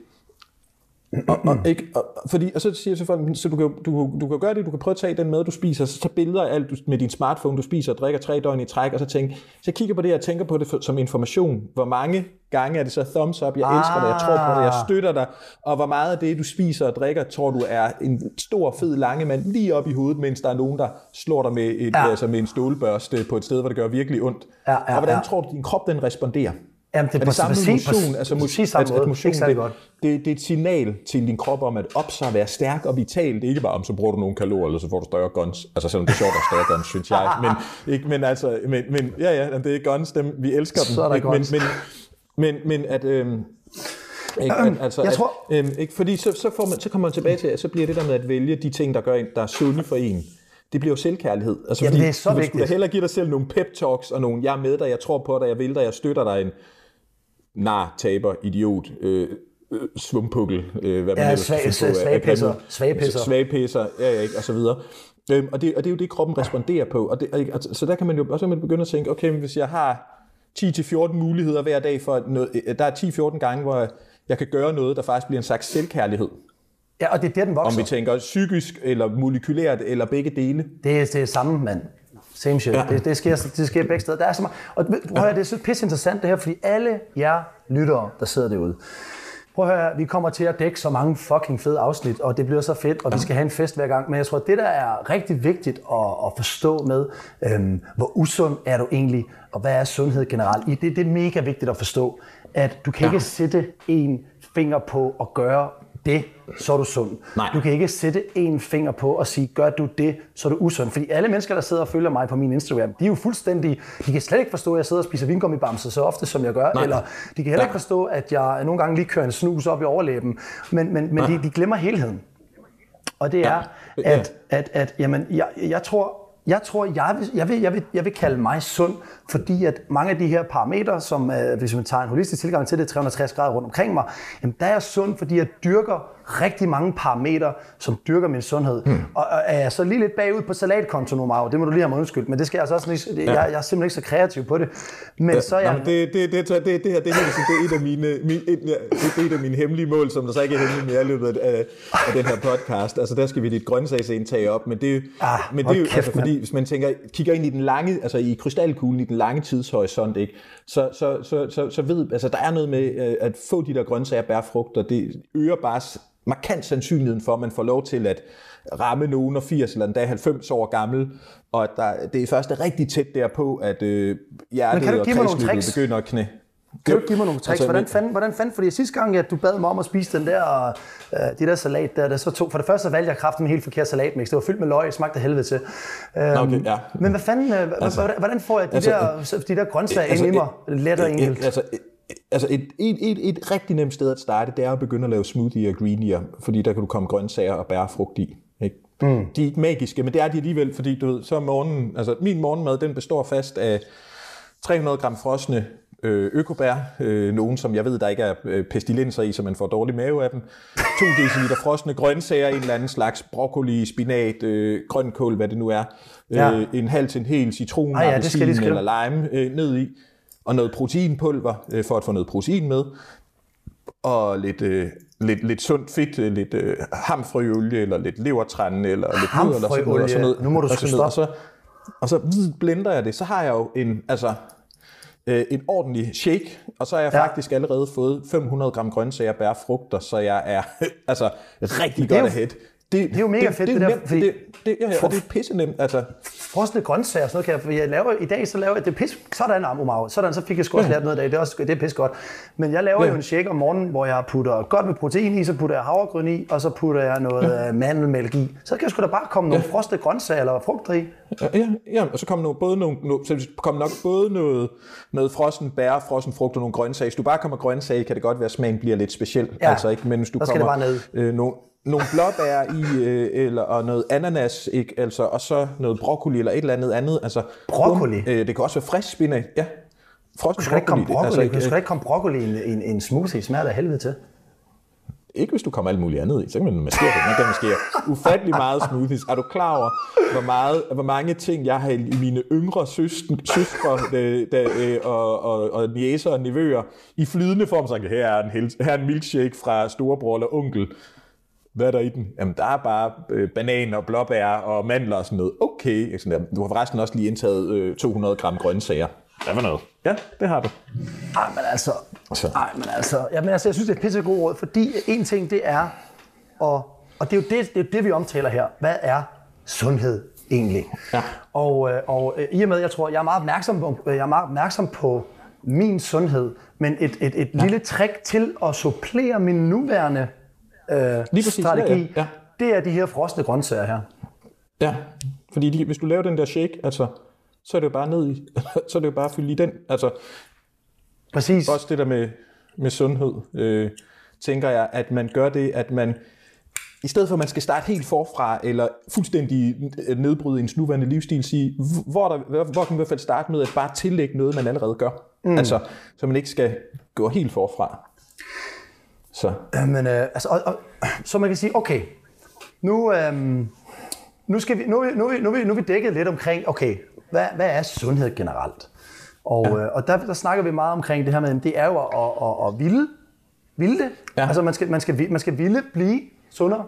S1: Og, og, ikke, og, fordi, og så siger jeg til folk, så du kan, du, du kan gøre det, du kan prøve at tage den mad, du spiser, så tage billeder af alt med din smartphone, du spiser og drikker tre døgn i træk, og så tænke, så kigger på det, og tænker på det som information. Hvor mange gange er det så thumbs up, jeg ah. elsker dig, jeg tror på det, jeg støtter dig, og hvor meget af det, du spiser og drikker, tror du er en stor, fed lange mand lige op i hovedet, mens der er nogen, der slår dig med, et, ja. altså med en stålbørste på et sted, hvor det gør virkelig ondt. Ja, ja, og hvordan ja. tror du, din krop den responderer?
S2: Jamen, det er, er det samme med motion.
S1: Altså, præcis samme at, at motion, det, godt. Det, det, er et signal til din krop om at op sig, være stærk og vital. Det er ikke bare om, så bruger du nogle kalorier, eller så får du større guns. Altså selvom det er sjovt at større guns, synes jeg. Men, ikke, men altså, men, men, ja, ja, det er guns, dem, vi elsker dem.
S2: Så er der
S1: ikke,
S2: guns.
S1: Men, men, men, men at... Øhm, ikke, at, altså, jeg tror... At, øhm, ikke, fordi så, så, får man, så kommer man tilbage til, at så bliver det der med at vælge de ting, der gør en, der er sunde for en det bliver jo selvkærlighed.
S2: Altså, Jamen, fordi, det er så vigtigt. Du
S1: hellere give dig selv nogle pep talks og nogle, jeg er med dig, jeg tror på dig, jeg vil dig, jeg støtter dig, en, nar, taber, idiot, øh, øh, svumpukkel, øh, hvad man
S2: ja, svag, svagpisser, svagpisser.
S1: Svagpisser, ja, ja, og så videre. Øhm, og, det, og det er jo det, kroppen responderer på. Og det, og, altså, så der kan man jo også begynde at tænke, okay, hvis jeg har 10-14 muligheder hver dag for noget, øh, der er 10-14 gange, hvor jeg kan gøre noget, der faktisk bliver en slags selvkærlighed.
S2: Ja, og det er der, den vokser.
S1: Om vi tænker psykisk, eller molekylært, eller begge dele.
S2: Det er det samme, mand. Same shit. Ja. Det, det, sker, det sker begge steder. Der er så meget, og prøv at, det er så pisse interessant det her, fordi alle jer lyttere, der sidder derude, Prøv at høre, vi kommer til at dække så mange fucking fede afsnit, og det bliver så fedt, og vi skal have en fest hver gang. Men jeg tror, det der er rigtig vigtigt at, at forstå med, øhm, hvor usund er du egentlig, og hvad er sundhed generelt, det, det er mega vigtigt at forstå, at du kan ja. ikke sætte en finger på og gøre det, så er du sund.
S1: Nej.
S2: Du kan ikke sætte en finger på og sige, gør du det, så er du usund. Fordi alle mennesker, der sidder og følger mig på min Instagram, de er jo fuldstændig, de kan slet ikke forstå, at jeg sidder og spiser vingummibamser så ofte, som jeg gør.
S1: Nej.
S2: Eller de kan heller ikke forstå, at jeg nogle gange lige kører en snus op i overlæben. Men, men, men de, de glemmer helheden. Og det er,
S1: Ja.
S2: at, at, at jamen, jeg, jeg tror, jeg tror, jeg vil, jeg, vil, jeg, vil, jeg vil kalde mig sund, fordi at mange af de her parametre, som øh, hvis man tager en holistisk tilgang til det, 360 grader rundt omkring mig, jamen der er jeg sund, fordi jeg dyrker rigtig mange parametre, som dyrker min sundhed. Hmm. Og, og er jeg så lige lidt bagud på salatkonto nu, Mauro, det må du lige have mig undskyldt, men det skal jeg altså også lige, jeg, jeg er simpelthen ikke så kreativ på det. Men så er jeg...
S1: men det, det, det, det, det, det her det, her, det er et af mine, min, et, ja, det, det er et af mine hemmelige mål, som der så ikke er hemmelige mere i løbet af, af den her podcast. Altså der skal vi dit grøntsagsindtag op, men det,
S2: Ah,
S1: men det er jo,
S2: kæft,
S1: altså, fordi hvis man tænker, kigger ind i den lange, altså i krystalkuglen, i den lange tidshorisont, ikke, så, så, så, så, så ved, altså der er noget med øh, at få de der grøntsager, bær, frugter, det øger bare markant sandsynligheden for, at man får lov til at ramme nogen af 80 eller endda 90 år gammel, og at der, det er først rigtig tæt derpå, at øh, hjertet og kredsløbet begynder at knæ.
S2: Kan du give mig nogle tricks?
S1: Altså,
S2: hvordan, fanden, hvordan fanden, fordi sidste gang, at du bad mig om at spise den der, øh, de der salat der, der så tog, for det første valgte jeg kraften med helt forkert salatmix. Det var fyldt med løg, smagte helvede til. Øhm,
S1: okay, ja.
S2: Men hvad fanden, øh, altså, hvordan, får jeg de,
S1: altså,
S2: der, de der grøntsager
S1: altså,
S2: ind i mig
S1: et-
S2: let og enkelt?
S1: Altså, altså et, et, et, et rigtig nemt sted at starte, det er at begynde at lave smoothie og greenier, fordi der kan du komme grøntsager og bær og frugt i. Ikke? Mm. De er ikke magiske, men det er de alligevel, fordi du ved, så morgenen, altså min morgenmad, den består fast af 300 gram frosne øh, økobær, øh, nogen som jeg ved, der ikke er øh, pestilenser i, så man får dårlig mave af dem. 2 dl frosne grøntsager, en eller anden slags broccoli, spinat, øh, grønkål, hvad det nu er.
S2: Ja.
S1: Øh, en halv til en hel citron,
S2: Ah ja, det skal
S1: eller lime øh, ned i, og noget proteinpulver øh, for at få noget protein med, og lidt, øh, lidt, lidt sundt fedt, øh, lidt øh, hamfrøolie, eller lidt levertræn, eller lidt nødder, eller sådan noget. og sådan noget
S2: Nu må du
S1: og sådan noget. Og så, og så zzz, blender jeg det, så har jeg jo en, altså, øh, en ordentlig shake, og så har jeg
S2: Ja.
S1: faktisk allerede fået 500 gram grøntsager, bær, frugter, så jeg er altså rigtig godt ahead.
S2: Det er jo mega fedt,
S1: det,
S2: det
S1: er
S2: der,
S1: nemt,
S2: fordi-
S1: det, det, ja, ja, og det er pisse nemt, altså.
S2: Frosne grøntsager og sådan noget, kan jeg, for jeg laver, i dag så laver jeg, det er pis, sådan Omar, sådan, så fik jeg sgu også lært noget i dag, det er, også, det er pis godt. Men jeg laver
S1: Ja.
S2: jo en shake om morgenen, hvor jeg putter godt med protein i, så putter jeg havregryn i, og så putter jeg noget øh, mandelmælk i. Så kan jeg sgu da bare komme nogle frosne grøntsager eller frugter i.
S1: Ja, ja, ja, og så kommer nogle, både nogle, no, så kommer nok både noget, noget frossen bær, frossen frugt og nogle grøntsager. Hvis du bare kommer grøntsager, kan det godt være, at smagen bliver lidt speciel.
S2: Ja,
S1: altså, ikke? Men hvis du
S2: der skal det
S1: kommer
S2: bare ned.
S1: Øh, nogle, nogle blåbær i, øh, eller, og noget ananas, ikke? Altså, og så noget broccoli eller et eller andet andet. Altså,
S2: Broccoli?
S1: Bum, øh, det kan også være frisk spinat. Ja, frossen
S2: skal ikke komme broccoli, altså,
S1: ikke,
S2: skal ikke komme broccoli i en, en, en smoothie, smager der helvede til.
S1: Ikke hvis du kommer alt muligt andet i, så kan man maskere det. Man kan maskere ufattelig meget smoothies. Er du klar over, hvor, meget, hvor mange ting, jeg har i mine yngre søstre, søstre øh, da, øh, og, og, og niæser og nevøer i flydende form, så her er en, her er en milkshake fra storebror eller onkel. Hvad er der i den? Jamen, der er bare øh, bananer, blåbær og mandler og sådan noget. Okay. Sådan der. Du har forresten også lige indtaget øh, 200 gram grøntsager. Hvad for noget? Ja, det har du.
S2: Nej, men altså,
S1: Så.
S2: nej, men altså, jamen, altså, jeg synes, det er pisse god råd, fordi en ting, det er, og, og det er jo det, det, er jo det, vi omtaler her. Hvad er sundhed egentlig?
S1: Ja.
S2: Og, øh, og øh, i og med, jeg tror, jeg er meget opmærksom på, jeg er meget opmærksom på min sundhed, men et, et, et ja. lille trick til at supplere min nuværende øh,
S1: præcis,
S2: strategi,
S1: ja, ja, ja.
S2: det er de her frosne grøntsager her.
S1: Ja, fordi de, hvis du laver den der shake, altså, så er det jo bare ned i, så er det jo bare at fylde i den. Altså,
S2: Præcis.
S1: også det der med, med sundhed, øh, tænker jeg, at man gør det, at man, i stedet for at man skal starte helt forfra, eller fuldstændig nedbryde ens nuværende livsstil, sige, hvor, der, hvor hvor kan man i hvert fald starte med at bare tillægge noget, man allerede gør. Mm. Altså, så man ikke skal gå helt forfra. Så.
S2: Men, øh, altså, og, og, så man kan sige, okay, nu, øhm, nu, skal vi, nu, vi- nu, nu, vi- nu er vi dækket lidt omkring, okay, hvad, hvad er sundhed generelt? Og, ja. øh, og der, der snakker vi meget omkring det her med, det er jo at, at, at, at ville, ville det.
S1: Ja.
S2: Altså man skal, man, skal, man skal ville blive sundere.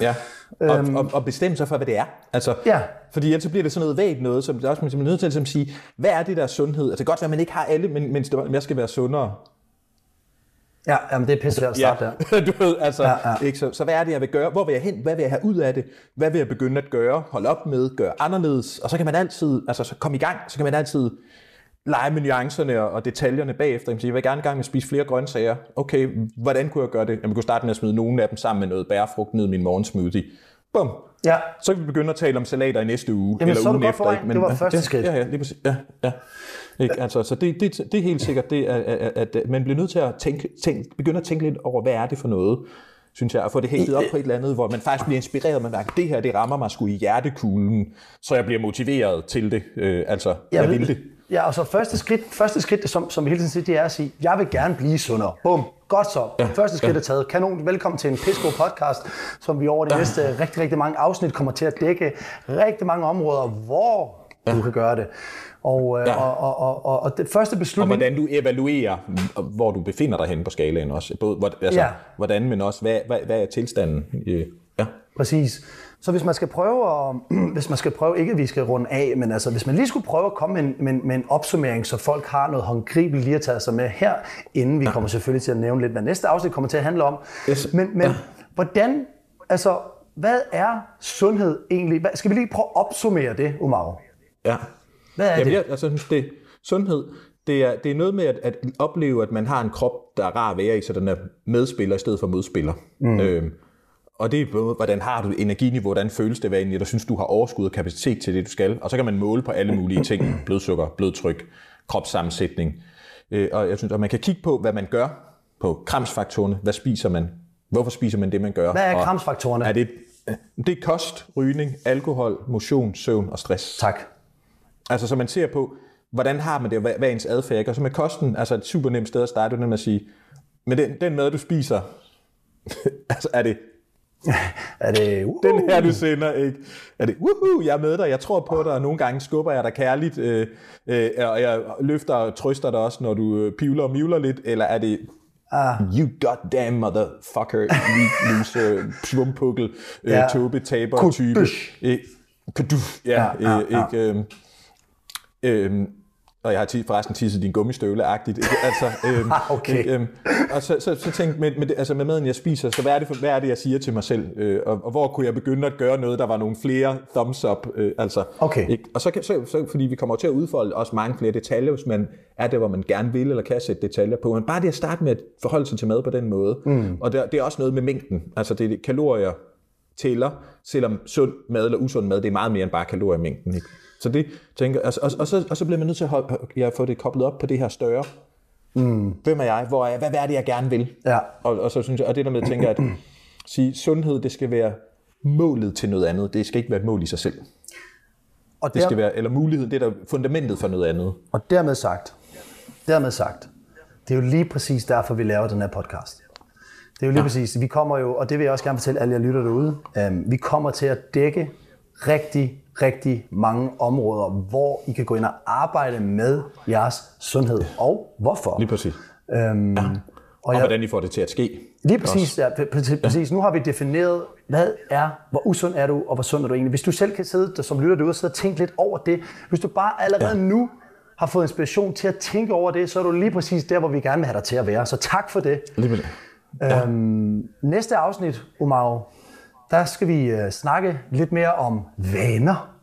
S1: Ja, og, øhm, og, og bestemme sig for, hvad det er. Altså,
S2: Ja.
S1: Fordi ellers så bliver det sådan noget vagt noget, som det er også man er nødt til at ligesom sige, hvad er det der sundhed? Altså godt at man ikke har alle, men, men jeg skal være sundere.
S2: Ja, jamen det er pisse at starte
S1: ja. der. du ved, altså, ja, ja. Ikke? Så, så hvad er det, jeg vil gøre? Hvor vil jeg hen? Hvad vil jeg have ud af det? Hvad vil jeg begynde at gøre? Hold op med? Gøre anderledes? Og så kan man altid, altså så komme i gang, så kan man altid lege med nuancerne og, og detaljerne bagefter. Jeg vil gerne i gang med at spise flere grøntsager. Okay, hvordan kunne jeg gøre det? Jeg kunne starte med at smide nogle af dem sammen med noget bærfrugt ned i min morgensmoothie. Bum.
S2: Ja.
S1: Så kan vi begynde at tale om salater i næste uge.
S2: Jamen,
S1: eller
S2: så er
S1: ugen efter. Ikke? Men,
S2: Det var første
S1: ja,
S2: skridt.
S1: Ja, ja, lige præcis. Ja, ja. Ikke? Altså, så det, det, det er helt sikkert, det at, at, at man bliver nødt til at tænke, tænke, begynde at tænke lidt over, hvad er det for noget, synes jeg, at få det hægtet op på et eller andet, hvor man faktisk bliver inspireret, man mærker, det her, det rammer mig sgu i hjertekuglen, så jeg bliver motiveret til det. Øh, altså, jeg, jeg vil det.
S2: Ja, og så første skridt, første skridt som, som vi hele tiden siger, det er at sige, jeg vil gerne blive sundere. Bum. Godt så. Ja, første skridt ja. er taget. Kanon. Velkommen til en Pisco podcast, som vi over de ja. næste rigtig, rigtig mange afsnit kommer til at dække rigtig mange områder, hvor ja. du kan gøre det. Og, ja. og, og, og, og, og det første
S1: Og
S2: beslutning...
S1: hvordan du evaluerer, hvor du befinder dig henne på skalaen også. Både, altså,
S2: Ja.
S1: hvordan, men også, hvad, hvad, hvad er tilstanden? Øh, Ja.
S2: Præcis. Så hvis man skal prøve at, hvis man skal prøve, ikke at vi skal runde af, men altså hvis man lige skulle prøve at komme med en, med, med en opsummering, så folk har noget håndgribeligt lige at tage sig med her, inden vi kommer selvfølgelig til at nævne lidt, hvad næste afsnit kommer til at handle om.
S1: Yes.
S2: Men, men hvordan, altså hvad er sundhed egentlig? Hvad, skal vi lige prøve at opsummere det, Umar?
S1: Ja.
S2: Hvad er
S1: Jamen,
S2: det?
S1: jeg, altså, synes, det sundhed, det er, det er noget med at, at opleve, at man har en krop, der er rar at være i, så den er medspiller i stedet for modspiller. Mm. Øhm, og det er både, hvordan har du energiniveau, hvordan føles det, hvad egentlig, der synes, du har overskud og kapacitet til det, du skal. Og så kan man måle på alle mulige ting, blodsukker, blodtryk, kropssammensætning. Øh, og jeg synes, at man kan kigge på, hvad man gør på kramsfaktorerne. Hvad spiser man? Hvorfor spiser man det, man gør?
S2: Hvad er
S1: Og
S2: kramsfaktorerne?
S1: Er det, det er kost, rygning, alkohol, motion, søvn og stress.
S2: Tak.
S1: Altså, så man ser på, hvordan har man det, og hvad, hvad er ens adfærd? ikke? Og så med kosten, altså et super nemt sted at starte, det er at sige, med den, den mad, du spiser, altså er det
S2: Er det... Uh,
S1: den her, du sender, ikke? Er det, woohoo, jeg er med dig, jeg tror på dig, og nogle gange skubber jeg dig kærligt, øh, øh, og jeg løfter og trøster dig også, når du øh, pivler og mivler lidt, eller er det,
S2: Ah.
S1: you goddamn motherfucker, you loser, svumpukkel, øh,
S2: Ja.
S1: tåbe, taber, type.
S2: Kudush.
S1: Øh, ja,
S2: Ja, ja,
S1: øh,
S2: ja.
S1: ikke, øh, øh, og jeg har forresten tisset din gummistøvle-agtigt. Ikke? Altså, øhm,
S2: Okay.
S1: ikke, øhm, og så, så, så tænkte med, med, altså med maden, jeg spiser, så hvad er det, hvad er det jeg siger til mig selv? Øh, og, og hvor kunne jeg begynde at gøre noget, der var nogle flere thumbs up? Øh, altså,
S2: Okay.
S1: Ikke? Og så, så, så, fordi vi kommer til at udfolde også mange flere detaljer, hvis man er det, hvor man gerne vil, eller kan sætte detaljer på. Men bare det at starte med at forholde sig til mad på den måde. Mm. Og det, det er også noget med mængden. Altså det er kalorier tæller, selvom sund mad eller usund mad, det er meget mere end bare kaloriemængden. Ikke? Så det tænker altså, og, og, så, og så bliver man nødt til at holde, jeg få det koblet op på det her større. Mm. Hvem er jeg? Hvor er jeg? Hvad, er det, jeg gerne vil?
S2: Ja.
S1: Og, og så synes jeg, og det der med at tænke, at sige, sundhed, det skal være målet til noget andet. Det skal ikke være et mål i sig selv.
S2: og,
S1: Det
S2: der,
S1: skal være, eller muligheden, det er der fundamentet for noget andet.
S2: og dermed sagt, dermed sagt, det er jo lige præcis derfor, vi laver den her podcast. Det er jo lige ja. præcis, vi kommer jo, og det vil jeg også gerne fortælle alle jer lytter derude, øhm, vi kommer til at dække rigtig, rigtig mange områder, hvor I kan gå ind og arbejde med jeres sundhed, og hvorfor.
S1: Lige præcis.
S2: Øhm, og
S1: Og
S2: jeg,
S1: hvordan I får det til at ske.
S2: Lige præcis, ja, præ- præ- præcis. Nu har vi defineret, hvad er, hvor usund er du, og hvor sund er du egentlig. Hvis du selv kan sidde der, som lytter derude og sidde og tænke lidt over det, hvis du bare allerede ja. nu har fået inspiration til at tænke over det, så er du lige præcis der, hvor vi gerne vil have dig til at være. Så tak for det.
S1: Lige med det.
S2: Øhm, næste afsnit, Omar, der skal vi uh, snakke lidt mere om vaner.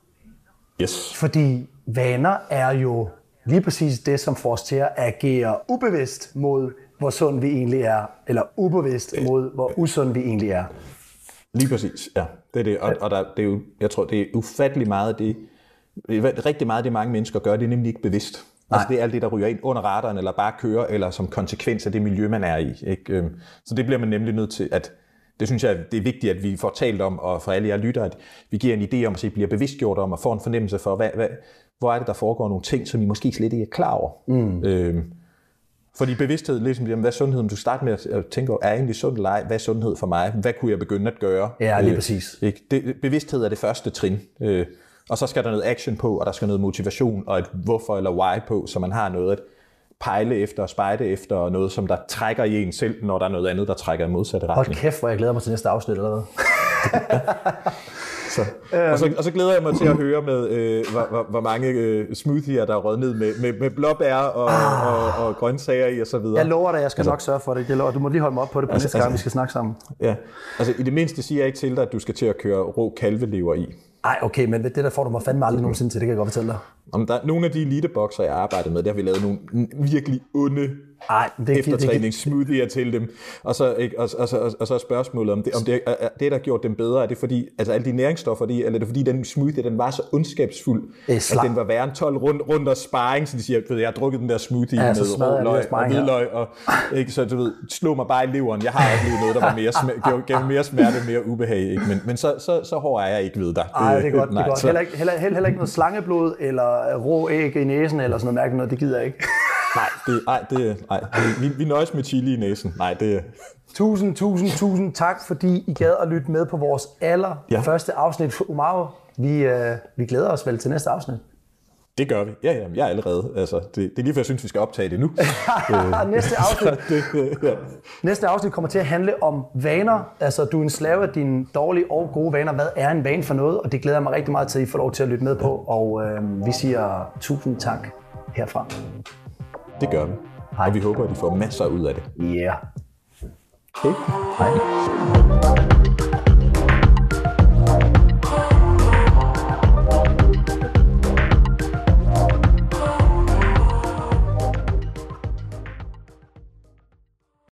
S1: Yes.
S2: Fordi vaner er jo lige præcis det, som får os til at agere ubevidst mod, hvor sund vi egentlig er, eller ubevidst mod, hvor usund vi egentlig er.
S1: Lige præcis, ja. Det er det. Og, og der, det er jo, jeg tror, det er ufattelig meget det, rigtig meget det, mange mennesker gør, det er nemlig ikke bevidst. Altså det er alt det, der ryger ind under radaren, eller bare kører, eller som konsekvens af det miljø, man er i. Ikke? Øhm, Så det bliver man nemlig nødt til, at det synes jeg, det er vigtigt, at vi får talt om, og for alle jer lytter, at vi giver en idé om, at I bliver bevidstgjort om, og får en fornemmelse for, hvad, hvad, hvor er det, der foregår nogle ting, som I måske slet ikke er klar over. Mm. Øhm, fordi bevidsthed, ligesom, jamen, hvad er sundheden? Du starter med at tænke, er jeg egentlig sund eller ej? Hvad er sundhed for mig? Hvad kunne jeg begynde at gøre?
S2: Ja, lige
S1: Øh,
S2: præcis.
S1: ikke? Det, bevidsthed er det første trin. Øh, og så skal der noget action på, og der skal noget motivation, og et hvorfor eller why på, så man har noget at pejle efter og spejde efter, og noget, som der trækker i en selv, når der er noget andet, der trækker i modsatte
S2: Hold
S1: retning.
S2: kæft, hvor jeg glæder mig til næste afsnit allerede.
S1: Så, og, så, og så glæder jeg mig til at høre med, øh, hvor, hvor, hvor mange øh, smoothier, der er røget ned med, med, med blåbær og, ah. og, og grøntsager i og så videre.
S2: Jeg lover dig, jeg skal altså, nok sørge for det. Jeg lover, du må lige holde mig op på det på altså, næste gang, altså, vi skal snakke sammen.
S1: Ja, altså i det mindste siger jeg ikke til dig, at du skal til at køre rå kalvelever i.
S2: Ej, okay, men det der får du mig fandme aldrig nogensinde til, det kan jeg godt fortælle dig.
S1: Om der er nogle af de elitebokser, jeg arbejder med, der har vi lavet nogle virkelig onde
S2: ej, det,
S1: eftertræningssmoothier til dem. Og så, ikke, og, og, og, og så er spørgsmålet, om det, om det, er, det, der har gjort dem bedre, er det fordi, altså alle de næringsstoffer, de, eller er det fordi, den smoothie, den var så ondskabsfuld, at den var værre end 12 rundt, rundt og sparring, så de siger, ved, jeg har drukket den der smoothie ja, med rå løg og hvidløg, og ikke, så du ved, slå mig bare i leveren. Jeg har oplevet noget, der var mere, sm- gav, mere smerte, mere ubehag, ikke? Men, men så, så, så hård er jeg ikke ved dig.
S2: Nej, det er godt. Nej, det er godt. Heller, ikke, heller, heller, ikke noget slangeblod, eller rå æg i næsen, eller sådan noget mærkeligt noget, det gider jeg ikke.
S1: Nej, det, nej, det, nej. Vi, vi nøjes med chili i næsen. Nej, det...
S2: Tusind, tusind, tusind tak, fordi I gad at lytte med på vores aller ja. første afsnit. Umaro, vi, øh, vi glæder os vel til næste afsnit.
S1: Det gør vi. Ja, ja, jeg er allerede. Altså, det, det er lige før, jeg synes, vi skal optage det nu.
S2: næste, afsnit, det, ja. næste afsnit kommer til at handle om vaner. Altså, du er en slave af dine dårlige og gode vaner. Hvad er en vane for noget? Og det glæder jeg mig rigtig meget til, at I får lov til at lytte med på. Og øh, vi siger tusind tak herfra.
S1: Det gør vi. Hej. Og vi håber, at de får masser ud af det.
S2: Ja. Yeah.
S1: Okay. Hej.